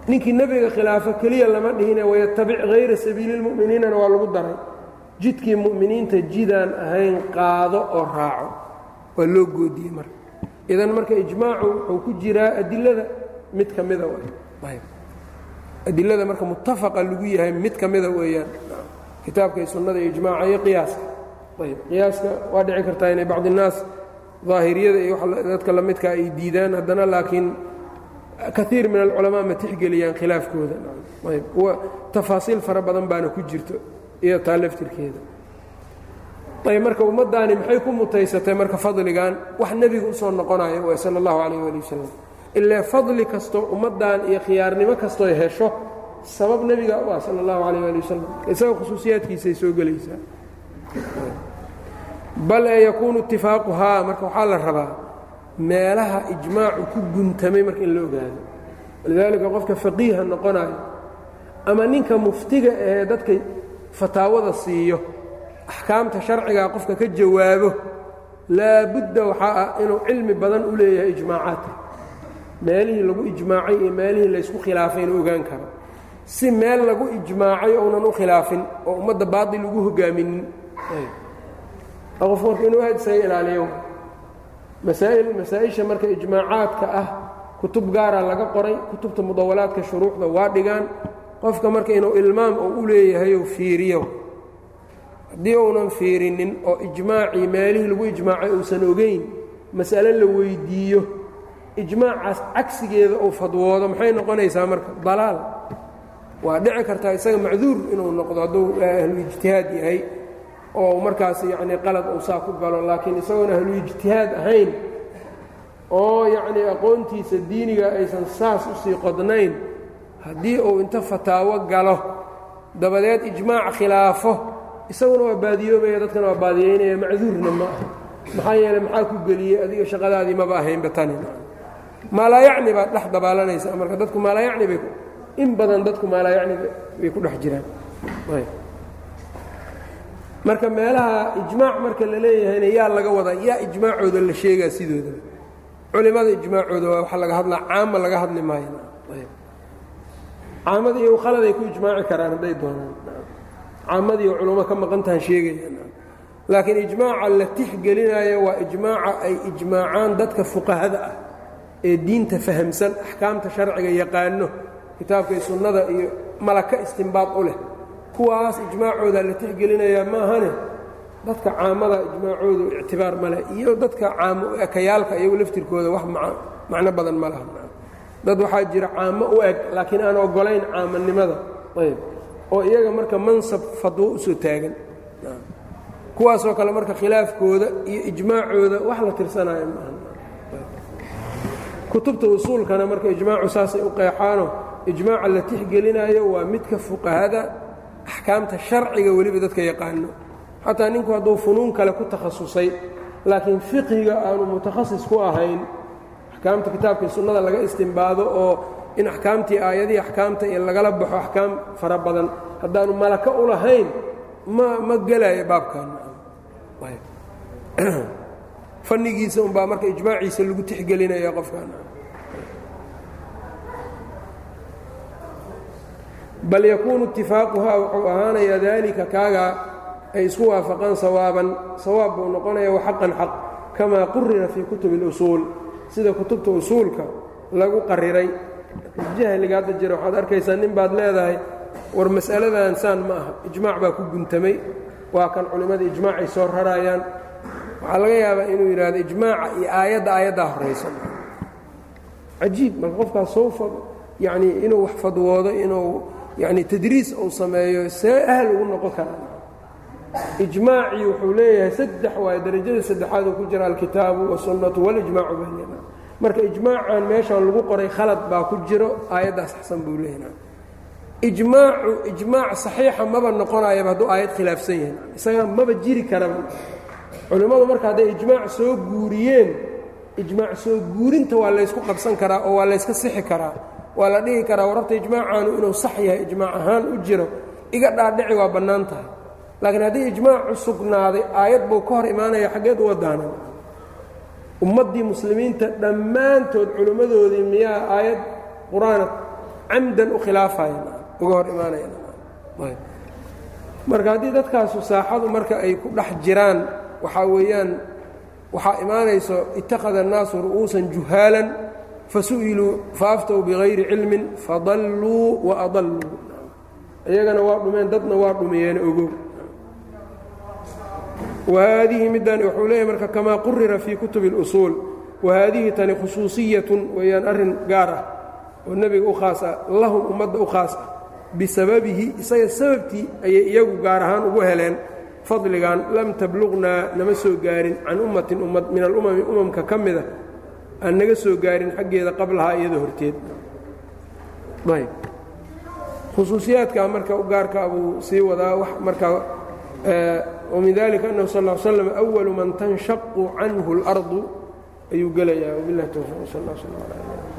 ninkii nebiga khilaafo keliya lama dhihine wayatabic hayra sabiili اlmu'miniinana waa lagu daray jidkii mu'miniinta jidaan ahayn qaado oo raaco waa loo goodiyey marka idan marka ijmaacu wuxuu ku jiraa adilada mid ka mida adilada marka mutafaqa lagu yahay mid ka mida weeyaan. Kitaabka iyo sunnada ijmaaca iyo qiyaaska. Ayb qiyaaska waa dhici kartaa inay bacdi الnaas daahiriyada iyo dadka la midka ay diidaan haddana laakiin kaiir min alculamaa ma tixgeliyaan khilaafkooda. Ayb tafaasiil fara badan baana ku jirto iyo taa laftirkeeda ayb marka ummaddaani maxay ku mutaysatay marka fadligan? Wax nebiga u soo noqonayo w sala اllahu calayh ali wasalam ilaa fadli kastoo ummaddan iyo khiyaarnimo kastooy hesho sabab nebiga u ah sala اllahu calayh ali wasalam isaga khusuusiyaadkiisay soo gelaysaa. Bal ee yakuunu itifaaquhaa marka waxaa la rabaa meelaha ijmaacu ku guntamay marka in la ogaado. Walidaalika qofka faqiiha noqonayo ama ninka muftiga ahee dadka fataawada siiyo axkaamta sharcigaa qofka ka jawaabo laabudda waxaa ah inuu cilmi badan u leeyahay ijmaacaadka meelihii lagu ijmaacay iyo meelihii laysku khilaafay inuu ogaan karo. Si meel lagu ijmaacay ounan u khilaafin oo ummadda baatil ugu hogaaminin. Qof marka inuu aad isaga ilaaliyo. Masaa'il masaa-isha marka ijmaacaadka ah kutub gaara laga qoray kutubta mudawalaadka shuruucda waa dhigaan. Qofka marka inuu ilmaam uu u leeyahay ou fiiriyo haddii uunan fiirinin oo ijmaacii meelihii lagu ijmaacay uusan ogeyn mas'ale la weyddiiyo ijmaacaas cagsigeeda uu fadwoodo maxay noqonaysaa marka? Dalaal. Waa dhici kartaa isaga macduur inuu noqdo hadduu ahlu ijtihaad yahay oo markaas yacnii qalad uu saa ku galo laakiin isagoon ahlu ijtihaad ahayn oo yacnii aqoontiisa diiniga aysan saas u sii qodnayn haddii uu inta fataawo galo dabadeed ijmaac khilaafo isaguna waa baadiyoobaya dadkana waa baadiyeynaya macduurna ma aha. Maxaa yeeley maxaa ku geliyey adiga shaqadaadii maba ahaynba tani. Maalaayacni baad dhex dabaalanaysaa marka dadku maalaayacni bay in badan dadku maalaayacni bay ku dhex jiraan. Marka meelaha ijmaac marka la leeyahayna yaa laga wadaa yaa ijmaacooda la sheegaa sidoodaba culimada ijmaacooda waa waxa laga hadlaa caama laga hadli maayo. Caamada iyo khaladay ku ijmaaci karaan hadday doonaan caamadii culummo ka maqantahan sheegayaan. Laakiin ijmaaca la tixgelinayo waa ijmaaca ay ijmaacaan dadka fuqahada ah ee diinta fahamsan axkaamta sharciga yaqaano kitaabka iyo sunnada iyo malaka istimbaad u leh. Kuwaas ijmaacooda la tixgelinayaa maahane dadka caamada ijmaacoodu ictibaar ma leh iyo dadka caamo ekayaalka iyagu laftirkooda wax macno badan ma dad waxaa jira caamo u eg laakiin aan ogolayn caamanimada ayb oo iyaga marka mansab fadwo u soo taagan. Kuwaasoo kale marka khilaafkooda iyo ijmaacooda wax la tirsanayo maaha kutubta usuulkana marka ijmaacu saasay u qeexaano ijmaaca la tixgelinayo waa midka fuqahada axkaamta sharciga weliba dadka yaqaano. Xataa ninku hadduu funuun kale ku takhasusay laakiin fiqhiga aanu mutakhasis ku ahayn axkaamta kitaabkai sunnada laga istimbaado oo in axkaamtii aayadii axkaamta iyo lagala baxo axkaam fara badan. Haddaanu malaka u lahayn ma ma gelaayo baabkan fannigiisa unbaa marka ijmaaciisa lagu tixgelinaya qofkan bal yakuunu itifaaquhaa wuxuu ahaanayaa daalika kaagaa ay isku waafaqaan sawaaban. Sawaab buu noqonaya waxaqan xaq kamaa qurira fii kutubi اlusuul sida kutubta usuulka lagu qariray jahliga hadda jira waxaad arkaysaa nin baad leedahay war mas'aladan saan ma aha. Ijmaac baa ku guntamay waa kan culimmada ijmaacay soo rarayaan. Waxaa laga yaabaa inuu yidhaahdo ijmaaca iyo aayadda aayaddaa horaysa cajiib marka qofkaas soo yanii inuu wax fadwoodo inuu yani tadriis uu sameeyo see ahal ugu noqon karaa. Ijmaacii wuxuu leeyahay saddex waaye darajada saddexaad uu ku jira alkitaabu wasunnatu walijmaacu baynana marka ijmaacan meeshaan lagu qoray khalad baa ku jiro aayaddaas xasan buu leeyahay. Ijmaacu ijmaac saxiixa maba noqonayaba hadduu aayad khilaafsan yahay. Isaga maba jiri karaba. Culimmadu marka hadday ijmaac soo guuriyeen ijmaac soo guurinta waa laysku qabsan karaa oo waa layska sixi karaa. Waa la dhihi karaa wararta ijmaacaanu inuu sax yahay ijmaac ahaan u jiro. Iga dhaadhici waa bannaan tahay. Laakiin haddii ijmaacu sugnaaday aayad buu ka hor imaanaya xaggeed u wadaanan ummaddii muslimiinta dhammaantood culimmadoodii miyaa aayad qur'aana camdan u khilaafayan uga hor imaanayanmarka haddii dadkaasu saaxadu marka ay ku dhex jiraan waxaa weeyaan waxaa imaanayso ittakhada annaasu ru'uusan juhaalan fasu'iluu faaftow bigayri cilmin fadalluu wa adalluu. Iyagana waa dhumeen dadna waa dhumiyeen ogow wahaadihi middan wuxuu leeyahy marka kamaa qurira fii kutubi اlusuul wahaadihi tani khusuusiyatun weeyaan arrin gaar ah oo nebiga u khaas ah lahum ummadda u khaas ah bisababihi isaga sababtii ayay iyagu gaar ahaan ugu heleen fadligan lam tabluqnaa nama soo gaarin can ummatin ummad min alumami umamka ka mida aan naga soo gaarin xaggeeda qablahaa iyada horteed ayb khusuusiyaadkaa marka u sii wadaa wax min dalika anhu sal slm awalu man tanshaqu canhu اlardu ayuu gelayaa wbilah towfiq sal sl